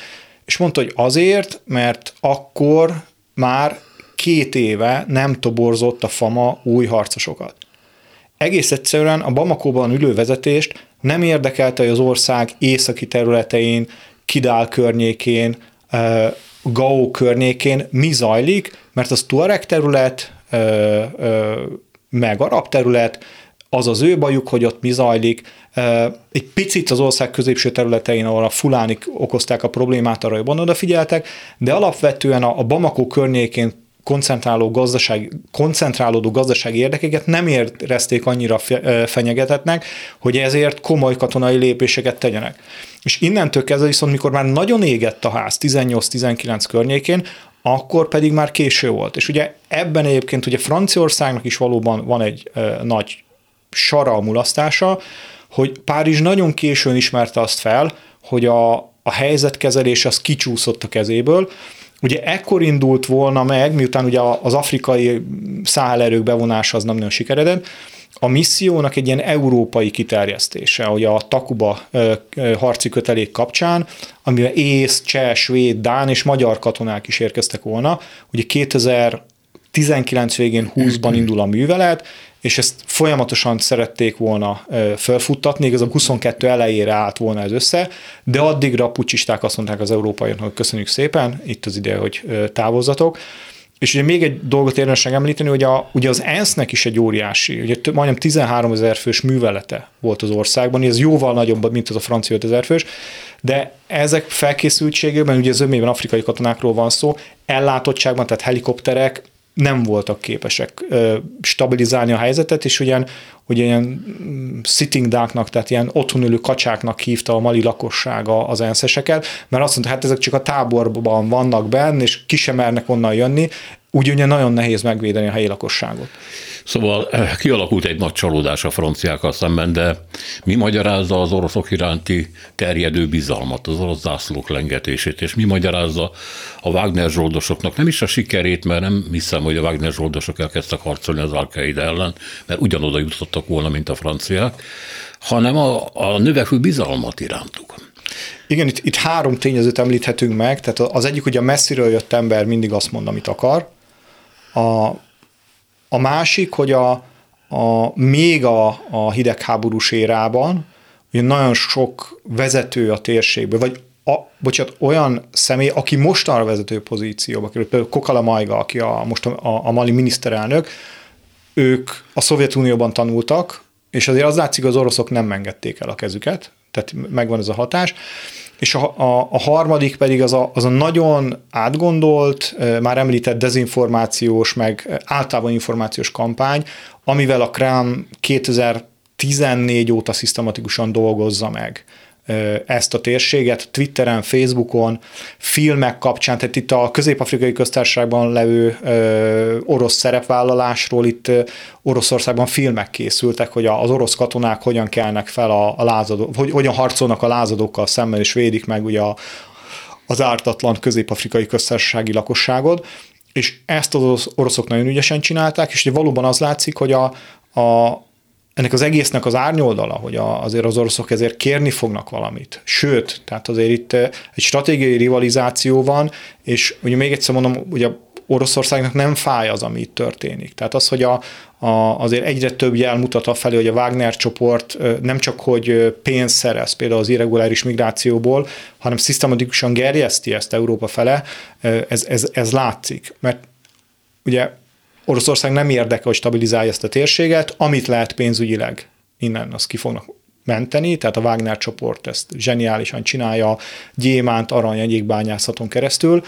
És mondta, hogy azért, mert akkor már két éve nem toborzott a fama új harcosokat. Egész egyszerűen a Bamakóban ülő vezetést nem érdekelte, hogy az ország északi területein, Kidál környékén, Gao környékén mi zajlik, mert az Tuareg terület, meg arab terület, az az ő bajuk, hogy ott mi zajlik. Egy picit az ország középső területein, ahol a fulánik okozták a problémát, arra jobban odafigyeltek, de alapvetően a Bamako környékén koncentráló gazdaság, koncentrálódó gazdasági érdekeket nem érezték annyira fenyegetetnek, hogy ezért komoly katonai lépéseket tegyenek. És innentől kezdve viszont, mikor már nagyon égett a ház 18-19 környékén, akkor pedig már késő volt. És ugye ebben egyébként ugye Franciaországnak is valóban van egy ö, nagy sara a mulasztása, hogy Párizs nagyon későn ismerte azt fel, hogy a, a helyzetkezelés az kicsúszott a kezéből, Ugye ekkor indult volna meg, miután ugye az afrikai száhellerők bevonása az nem nagyon sikeredett, a missziónak egy ilyen európai kiterjesztése, hogy a Takuba harci kötelék kapcsán, amivel ész, cseh, svéd, dán és magyar katonák is érkeztek volna. Ugye 2019 végén 20-ban indul a művelet, és ezt folyamatosan szerették volna felfuttatni, igaz a 22 elejére állt volna ez össze, de addigra a pucsisták azt mondták az európaiaknak, hogy köszönjük szépen, itt az ide, hogy távozzatok. És ugye még egy dolgot érdemes említeni, hogy a, ugye az ENSZ-nek is egy óriási, ugye több, majdnem 13 ezer fős művelete volt az országban, ez jóval nagyobb, mint az a francia 5 ezer fős, de ezek felkészültségében, ugye az ömében afrikai katonákról van szó, ellátottságban, tehát helikopterek, nem voltak képesek stabilizálni a helyzetet, és ugyan, ugye ilyen mm, sitting ducknak, tehát ilyen otthonülő kacsáknak hívta a mali lakossága az enszeseket, mert azt mondta, hát ezek csak a táborban vannak benne, és ki sem mernek onnan jönni, úgy ugye nagyon nehéz megvédeni a helyi lakosságot. Szóval eh, kialakult egy nagy csalódás a franciákkal szemben, de mi magyarázza az oroszok iránti terjedő bizalmat, az orosz zászlók lengetését, és mi magyarázza a Wagner zsoldosoknak nem is a sikerét, mert nem hiszem, hogy a Wagner zsoldosok elkezdtek harcolni az al ellen, mert ugyanoda jutottak volna, mint a franciák, hanem a, a növekvő bizalmat irántuk. Igen, itt, itt három tényezőt említhetünk meg, tehát az egyik, hogy a messziről jött ember mindig azt mond, amit akar. A, a másik, hogy a, a még a, a hidegháborús érában, ugye nagyon sok vezető a térségből, vagy a, bocsánat, olyan személy, aki mostanra vezető pozícióba került, például Kokala Majga, aki a, most a, a, a mali miniszterelnök, ők a Szovjetunióban tanultak, és azért az látszik, az oroszok nem engedték el a kezüket, tehát megvan ez a hatás. És a, a, a harmadik pedig az a, az a nagyon átgondolt, már említett dezinformációs, meg általában információs kampány, amivel a Krám 2014 óta szisztematikusan dolgozza meg ezt a térséget, Twitteren, Facebookon, filmek kapcsán, tehát itt a közép-afrikai köztársaságban levő orosz szerepvállalásról itt Oroszországban filmek készültek, hogy az orosz katonák hogyan kelnek fel a, a lázadók, hogy hogyan harcolnak a lázadókkal szemben, és védik meg ugye a, az ártatlan közép-afrikai köztársasági lakosságot, és ezt az oroszok nagyon ügyesen csinálták, és ugye valóban az látszik, hogy a, a, ennek az egésznek az árnyoldala, hogy azért az oroszok ezért kérni fognak valamit. Sőt, tehát azért itt egy stratégiai rivalizáció van, és ugye még egyszer mondom, ugye Oroszországnak nem fáj az, ami itt történik. Tehát az, hogy a, a, azért egyre több jel mutat a felé, hogy a Wagner csoport nem csak, hogy pénzt szerez például az irreguláris migrációból, hanem szisztematikusan gerjeszti ezt Európa fele, ez, ez, ez látszik. Mert ugye Oroszország nem érdeke, hogy stabilizálja ezt a térséget, amit lehet pénzügyileg innen, azt ki fognak menteni, tehát a Wagner csoport ezt zseniálisan csinálja, gyémánt, arany, egyik bányászaton keresztül,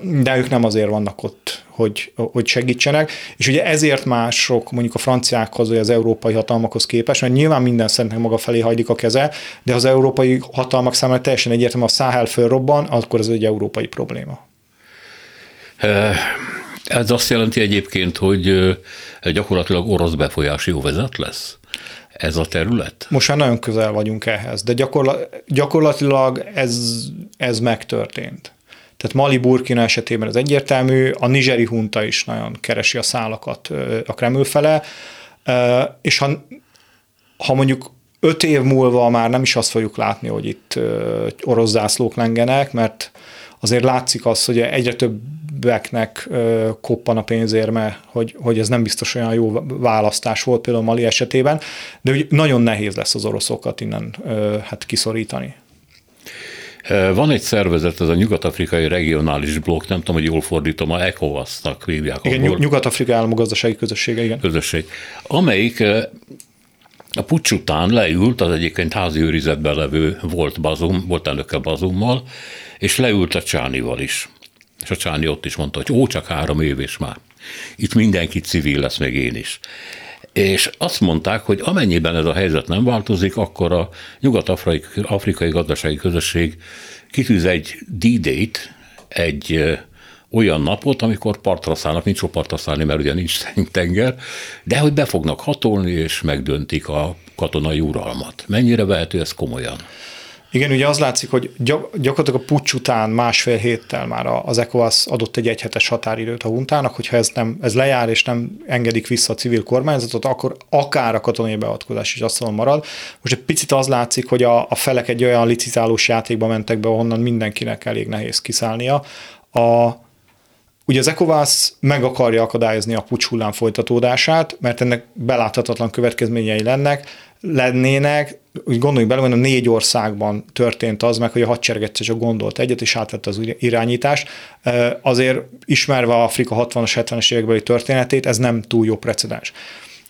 de ők nem azért vannak ott, hogy, hogy segítsenek, és ugye ezért mások mondjuk a franciákhoz, vagy az európai hatalmakhoz képest, mert nyilván minden szentnek maga felé hajlik a keze, de az európai hatalmak számára teljesen egyértelmű, a Száhel fölrobban, akkor ez egy európai probléma. Ez azt jelenti egyébként, hogy gyakorlatilag orosz befolyási vezet lesz? Ez a terület? Most már nagyon közel vagyunk ehhez, de gyakorla, gyakorlatilag ez, ez megtörtént. Tehát Mali Burkina esetében ez egyértelmű, a nigeri hunta is nagyon keresi a szálakat a Kreml fele, és ha, ha mondjuk öt év múlva már nem is azt fogjuk látni, hogy itt orosz zászlók lengenek, mert azért látszik az, hogy egyre több többeknek koppan a pénzérme, hogy, hogy ez nem biztos olyan jó választás volt például Mali esetében, de úgy nagyon nehéz lesz az oroszokat innen hát kiszorítani. Van egy szervezet, ez a Nyugat-Afrikai Regionális Blokk, nem tudom, hogy jól fordítom, a ECOWAS-nak hívják. Igen, Nyugat-Afrika államok gazdasági közössége, igen. Közösség. Amelyik a pucs után leült az egyébként házi őrizetben levő volt Bazum, volt elnöke Bazummal, és leült a Csánival is. És a Csáni ott is mondta, hogy ó, csak három év és már. Itt mindenki civil lesz, meg én is. És azt mondták, hogy amennyiben ez a helyzet nem változik, akkor a Nyugat-Afrikai Gazdasági Közösség kitűz egy D-date, egy olyan napot, amikor partra szállnak, nincs partra szállni, mert ugye nincs tenger, de hogy be fognak hatolni, és megdöntik a katonai uralmat. Mennyire vehető ez komolyan? Igen, ugye az látszik, hogy gyakorlatilag a pucs után másfél héttel már az ECOWAS adott egy egyhetes határidőt a huntának, hogyha ez, nem, ez lejár és nem engedik vissza a civil kormányzatot, akkor akár a katonai beavatkozás is azt marad. Most egy picit az látszik, hogy a, a felek egy olyan licitálós játékba mentek be, ahonnan mindenkinek elég nehéz kiszállnia. A, Ugye az ECOWAS meg akarja akadályozni a pucs hullám folytatódását, mert ennek beláthatatlan következményei lennek, lennének, úgy gondoljuk bele, hogy a négy országban történt az meg, hogy a hadsereg egyszer csak gondolt egyet, és átvette az irányítást. Azért ismerve Afrika 60-as, 70-es évekbeli történetét, ez nem túl jó precedens.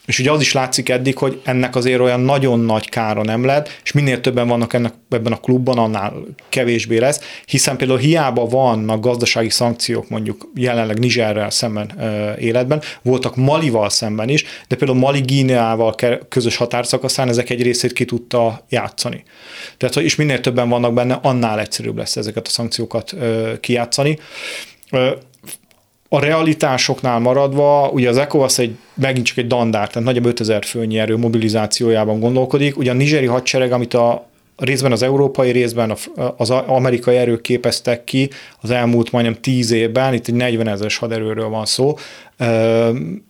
És ugye az is látszik eddig, hogy ennek azért olyan nagyon nagy kára nem lett, és minél többen vannak ennek, ebben a klubban, annál kevésbé lesz, hiszen például hiába vannak gazdasági szankciók mondjuk jelenleg Nizserrel szemben ö, életben, voltak Malival szemben is, de például Mali Gíneával közös határszakaszán ezek egy részét ki tudta játszani. Tehát, és minél többen vannak benne, annál egyszerűbb lesz ezeket a szankciókat ö, kijátszani. Ö, a realitásoknál maradva, ugye az ECOWAS egy, megint csak egy dandár, tehát nagyobb 5000 főnyi erő mobilizációjában gondolkodik. Ugye a nigeri hadsereg, amit a részben az európai, részben az amerikai erők képeztek ki az elmúlt majdnem tíz évben, itt egy 40 ezeres haderőről van szó,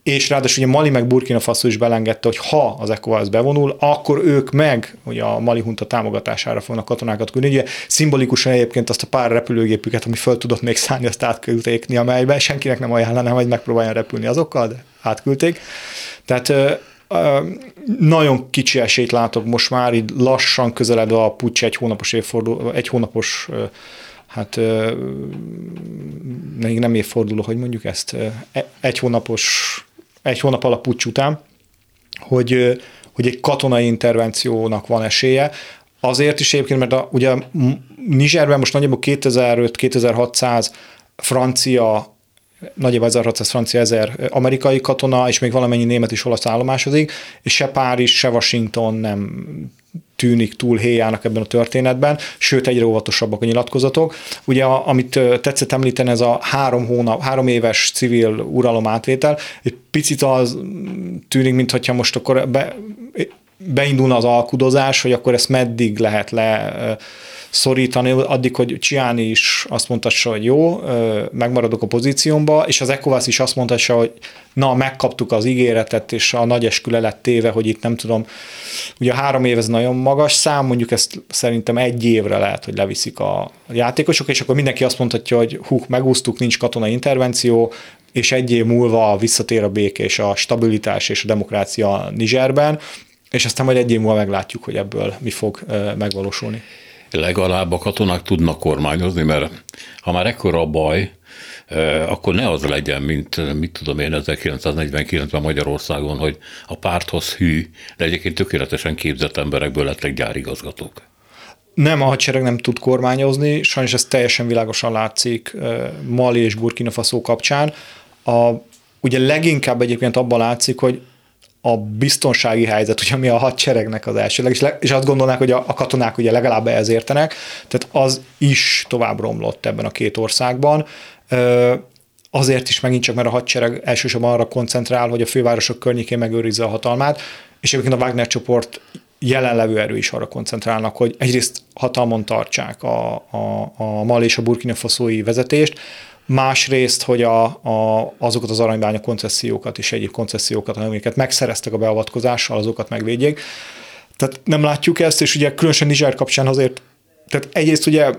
és ráadásul ugye Mali meg Burkina Faso is belengedte, hogy ha az ECOWAS bevonul, akkor ők meg ugye a Mali hunta támogatására fognak katonákat küldeni. Ugye szimbolikusan egyébként azt a pár repülőgépüket, ami föl tudott még szállni, azt átküldték amelybe senkinek nem ajánlanám, hogy megpróbáljon repülni azokkal, de átküldték. Tehát nagyon kicsi esélyt látok most már, így lassan közeledve a pucs egy hónapos évforduló, egy hónapos hát még nem évforduló, hogy mondjuk ezt, e, egy hónapos, egy hónap alatt pucs után, hogy, hogy egy katonai intervenciónak van esélye, Azért is egyébként, mert a, ugye Nizserben most nagyjából 2500-2600 francia nagyjából 1600 francia, 1000 amerikai katona, és még valamennyi német is olasz állomásozik, és se Párizs, se Washington nem tűnik túl héjának ebben a történetben, sőt egyre óvatosabbak a nyilatkozatok. Ugye, a, amit tetszett említeni, ez a három hónap, három éves civil uralom átvétel, egy picit az tűnik, mintha most akkor be, beindulna az alkudozás, hogy akkor ezt meddig lehet le szorítani, addig, hogy Csiáni is azt mondta, hogy jó, megmaradok a pozíciómba, és az ECOWAS is azt mondta, hogy na, megkaptuk az ígéretet, és a nagy esküle lett téve, hogy itt nem tudom, ugye három év ez nagyon magas szám, mondjuk ezt szerintem egy évre lehet, hogy leviszik a játékosok, és akkor mindenki azt mondhatja, hogy hú, megúsztuk, nincs katonai intervenció, és egy év múlva visszatér a békés, a stabilitás és a demokrácia Nizserben, és aztán majd egy év múlva meglátjuk, hogy ebből mi fog megvalósulni legalább a katonák tudnak kormányozni, mert ha már ekkora a baj, akkor ne az legyen, mint mit tudom én 1949-ben Magyarországon, hogy a párthoz hű, de egyébként tökéletesen képzett emberekből lettek gyárigazgatók. Nem, a hadsereg nem tud kormányozni, sajnos ez teljesen világosan látszik Mali és Burkina Faso kapcsán. A, ugye leginkább egyébként abban látszik, hogy a biztonsági helyzet, ugye ami a hadseregnek az első, és, le, és azt gondolnák, hogy a, a katonák ugye legalább ehhez értenek, tehát az is tovább romlott ebben a két országban. Azért is megint csak, mert a hadsereg elsősorban arra koncentrál, hogy a fővárosok környékén megőrizze a hatalmát, és egyébként a Wagner csoport jelenlevő erő is arra koncentrálnak, hogy egyrészt hatalmon tartsák a, a, a Mali és a Burkina Faszói vezetést, másrészt, hogy a, a, azokat az aranybánya koncesziókat és egyéb koncesziókat, amiket megszereztek a beavatkozással, azokat megvédjék. Tehát nem látjuk ezt, és ugye különösen Niger kapcsán azért, tehát egyrészt ugye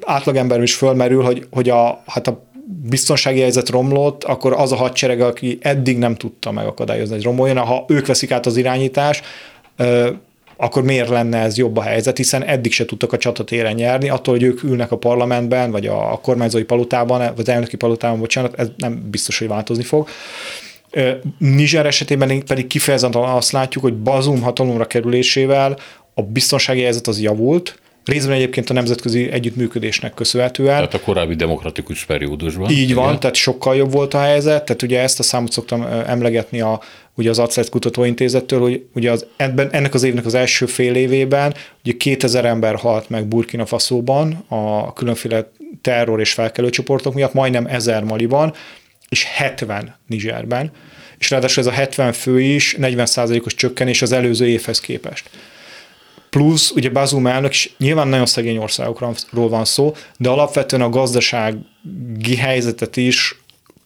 átlagember is fölmerül, hogy, hogy a, hát a biztonsági helyzet romlott, akkor az a hadsereg, aki eddig nem tudta megakadályozni, hogy romoljon, ha ők veszik át az irányítás, akkor miért lenne ez jobb a helyzet, hiszen eddig se tudtak a csatatéren nyerni, attól, hogy ők ülnek a parlamentben, vagy a kormányzói palotában, vagy az elnöki palotában, bocsánat, ez nem biztos, hogy változni fog. Niger esetében pedig kifejezetten azt látjuk, hogy Bazum hatalomra kerülésével a biztonsági helyzet az javult, Részben egyébként a nemzetközi együttműködésnek köszönhetően. Tehát a korábbi demokratikus periódusban. Így igen. van, tehát sokkal jobb volt a helyzet, tehát ugye ezt a számot szoktam emlegetni a, ugye az Aclet Kutatóintézettől, hogy ugye az, ebben, ennek az évnek az első fél évében ugye 2000 ember halt meg Burkina Faszóban a különféle terror és felkelő csoportok miatt, majdnem 1000 Maliban, és 70 Nizserben, és ráadásul ez a 70 fő is 40%-os csökkenés az előző évhez képest. Plusz ugye Bazum elnök is nyilván nagyon szegény országokról van szó, de alapvetően a gazdasági helyzetet is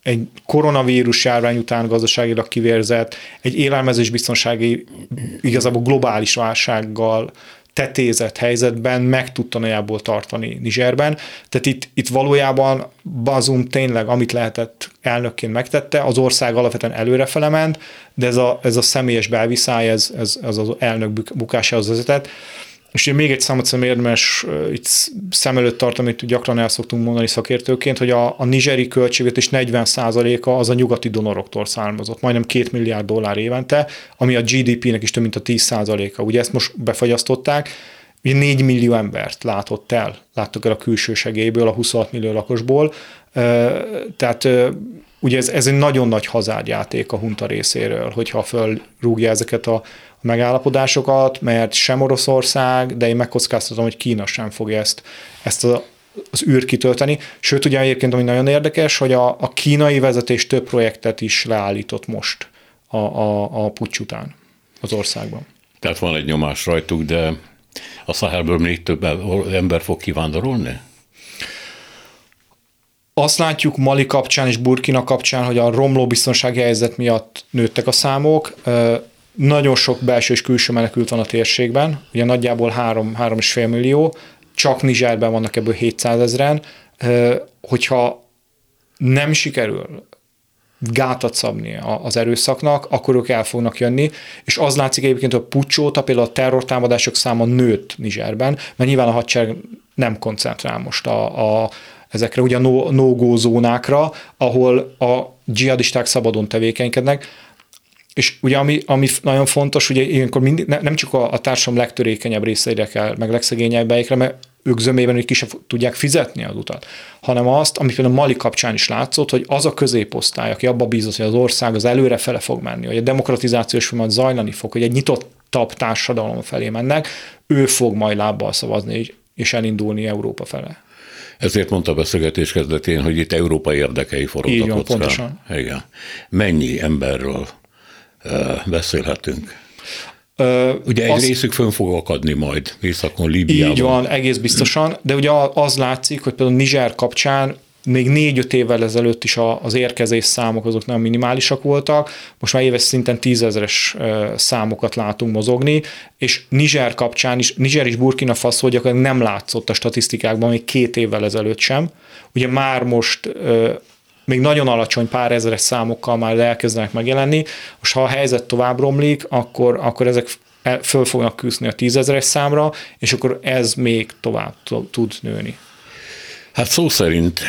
egy koronavírus járvány után gazdaságilag kivérzett, egy élelmezés biztonsági igazából globális válsággal tetézett helyzetben meg tudta nagyjából tartani Nizserben. Tehát itt, itt valójában Bazum tényleg, amit lehetett elnökként megtette, az ország alapvetően előrefele ment, de ez a, ez a személyes belviszály, ez, ez, ez az elnök bukásához vezetett. És még egy számot szem érdemes itt szem előtt tartani, amit gyakran el szoktunk mondani szakértőként, hogy a, a nigeri költségvetés 40%-a az a nyugati donoroktól származott, majdnem 2 milliárd dollár évente, ami a GDP-nek is több mint a 10%-a. Ugye ezt most befagyasztották, ugye 4 millió embert látott el, láttak el a külső segélyből, a 26 millió lakosból, tehát ugye ez, ez egy nagyon nagy hazárjáték a hunta részéről, hogyha fölrúgja ezeket a megállapodásokat, mert sem Oroszország, de én megkockáztatom, hogy Kína sem fogja ezt, ezt a, az űr kitölteni. Sőt, ugye egyébként, ami nagyon érdekes, hogy a, a kínai vezetés több projektet is leállított most a, a, a pucs után az országban. Tehát van egy nyomás rajtuk, de A Szahelből még több ember fog kivándorolni? Azt látjuk Mali kapcsán és Burkina kapcsán, hogy a romló biztonsági helyzet miatt nőttek a számok. Nagyon sok belső és külső menekült van a térségben, ugye nagyjából 3-3,5 millió, csak Nizsárben vannak ebből 700 ezeren. Hogyha nem sikerül gátat szabni az erőszaknak, akkor ők el fognak jönni, és az látszik egyébként, hogy a pucsóta, például a terrortámadások száma nőtt Nizserben, mert nyilván a hadsereg nem koncentrál most a, a ezekre ugye a no-go zónákra, ahol a dzsihadisták szabadon tevékenykednek, és ugye ami, ami nagyon fontos, ugye ilyenkor mindig, nem csak a, a társadalom legtörékenyebb részeire kell, meg legszegényebbeikre, mert ők zömében, hogy ki sem tudják fizetni az utat, hanem azt, ami például Mali kapcsán is látszott, hogy az a középosztály, aki abba bízott, hogy az ország az előre fele fog menni, hogy a demokratizációs folyamat zajlani fog, hogy egy nyitottabb társadalom felé mennek, ő fog majd lábbal szavazni és elindulni Európa fele. Ezért mondta a beszélgetés kezdetén, hogy itt európai érdekei forognak van, pontosan. Igen. Mennyi emberről beszélhetünk? Ugye egy az, részük fönn fog akadni majd Északon, Líbiában. Így van, egész biztosan, de ugye az látszik, hogy például Niger kapcsán még négy-öt évvel ezelőtt is az érkezés számok azok nem minimálisak voltak, most már éves szinten tízezeres számokat látunk mozogni, és Niger kapcsán is, Niger és Burkina Faso gyakorlatilag nem látszott a statisztikákban még két évvel ezelőtt sem. Ugye már most még nagyon alacsony pár ezeres számokkal már elkezdenek megjelenni. Most ha a helyzet tovább romlik, akkor, akkor ezek föl fognak küzdeni a tízezeres számra, és akkor ez még tovább tud nőni. Hát szó szerint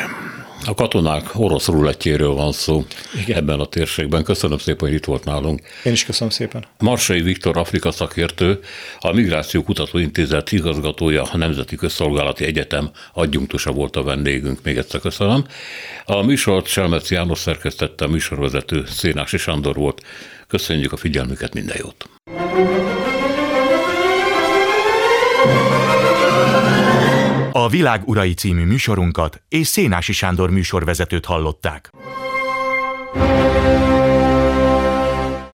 a katonák orosz rulettjéről van szó Igen. ebben a térségben. Köszönöm szépen, hogy itt volt nálunk. Én is köszönöm szépen. Marsai Viktor Afrika szakértő, a Migráció Kutatóintézet igazgatója, a Nemzeti Közszolgálati Egyetem adjunktusa volt a vendégünk. Még egyszer köszönöm. A műsort Selmec János szerkesztette, a műsorvezető Szénási Sándor volt. Köszönjük a figyelmüket, minden jót! A Világ Urai című műsorunkat és Szénási Sándor műsorvezetőt hallották.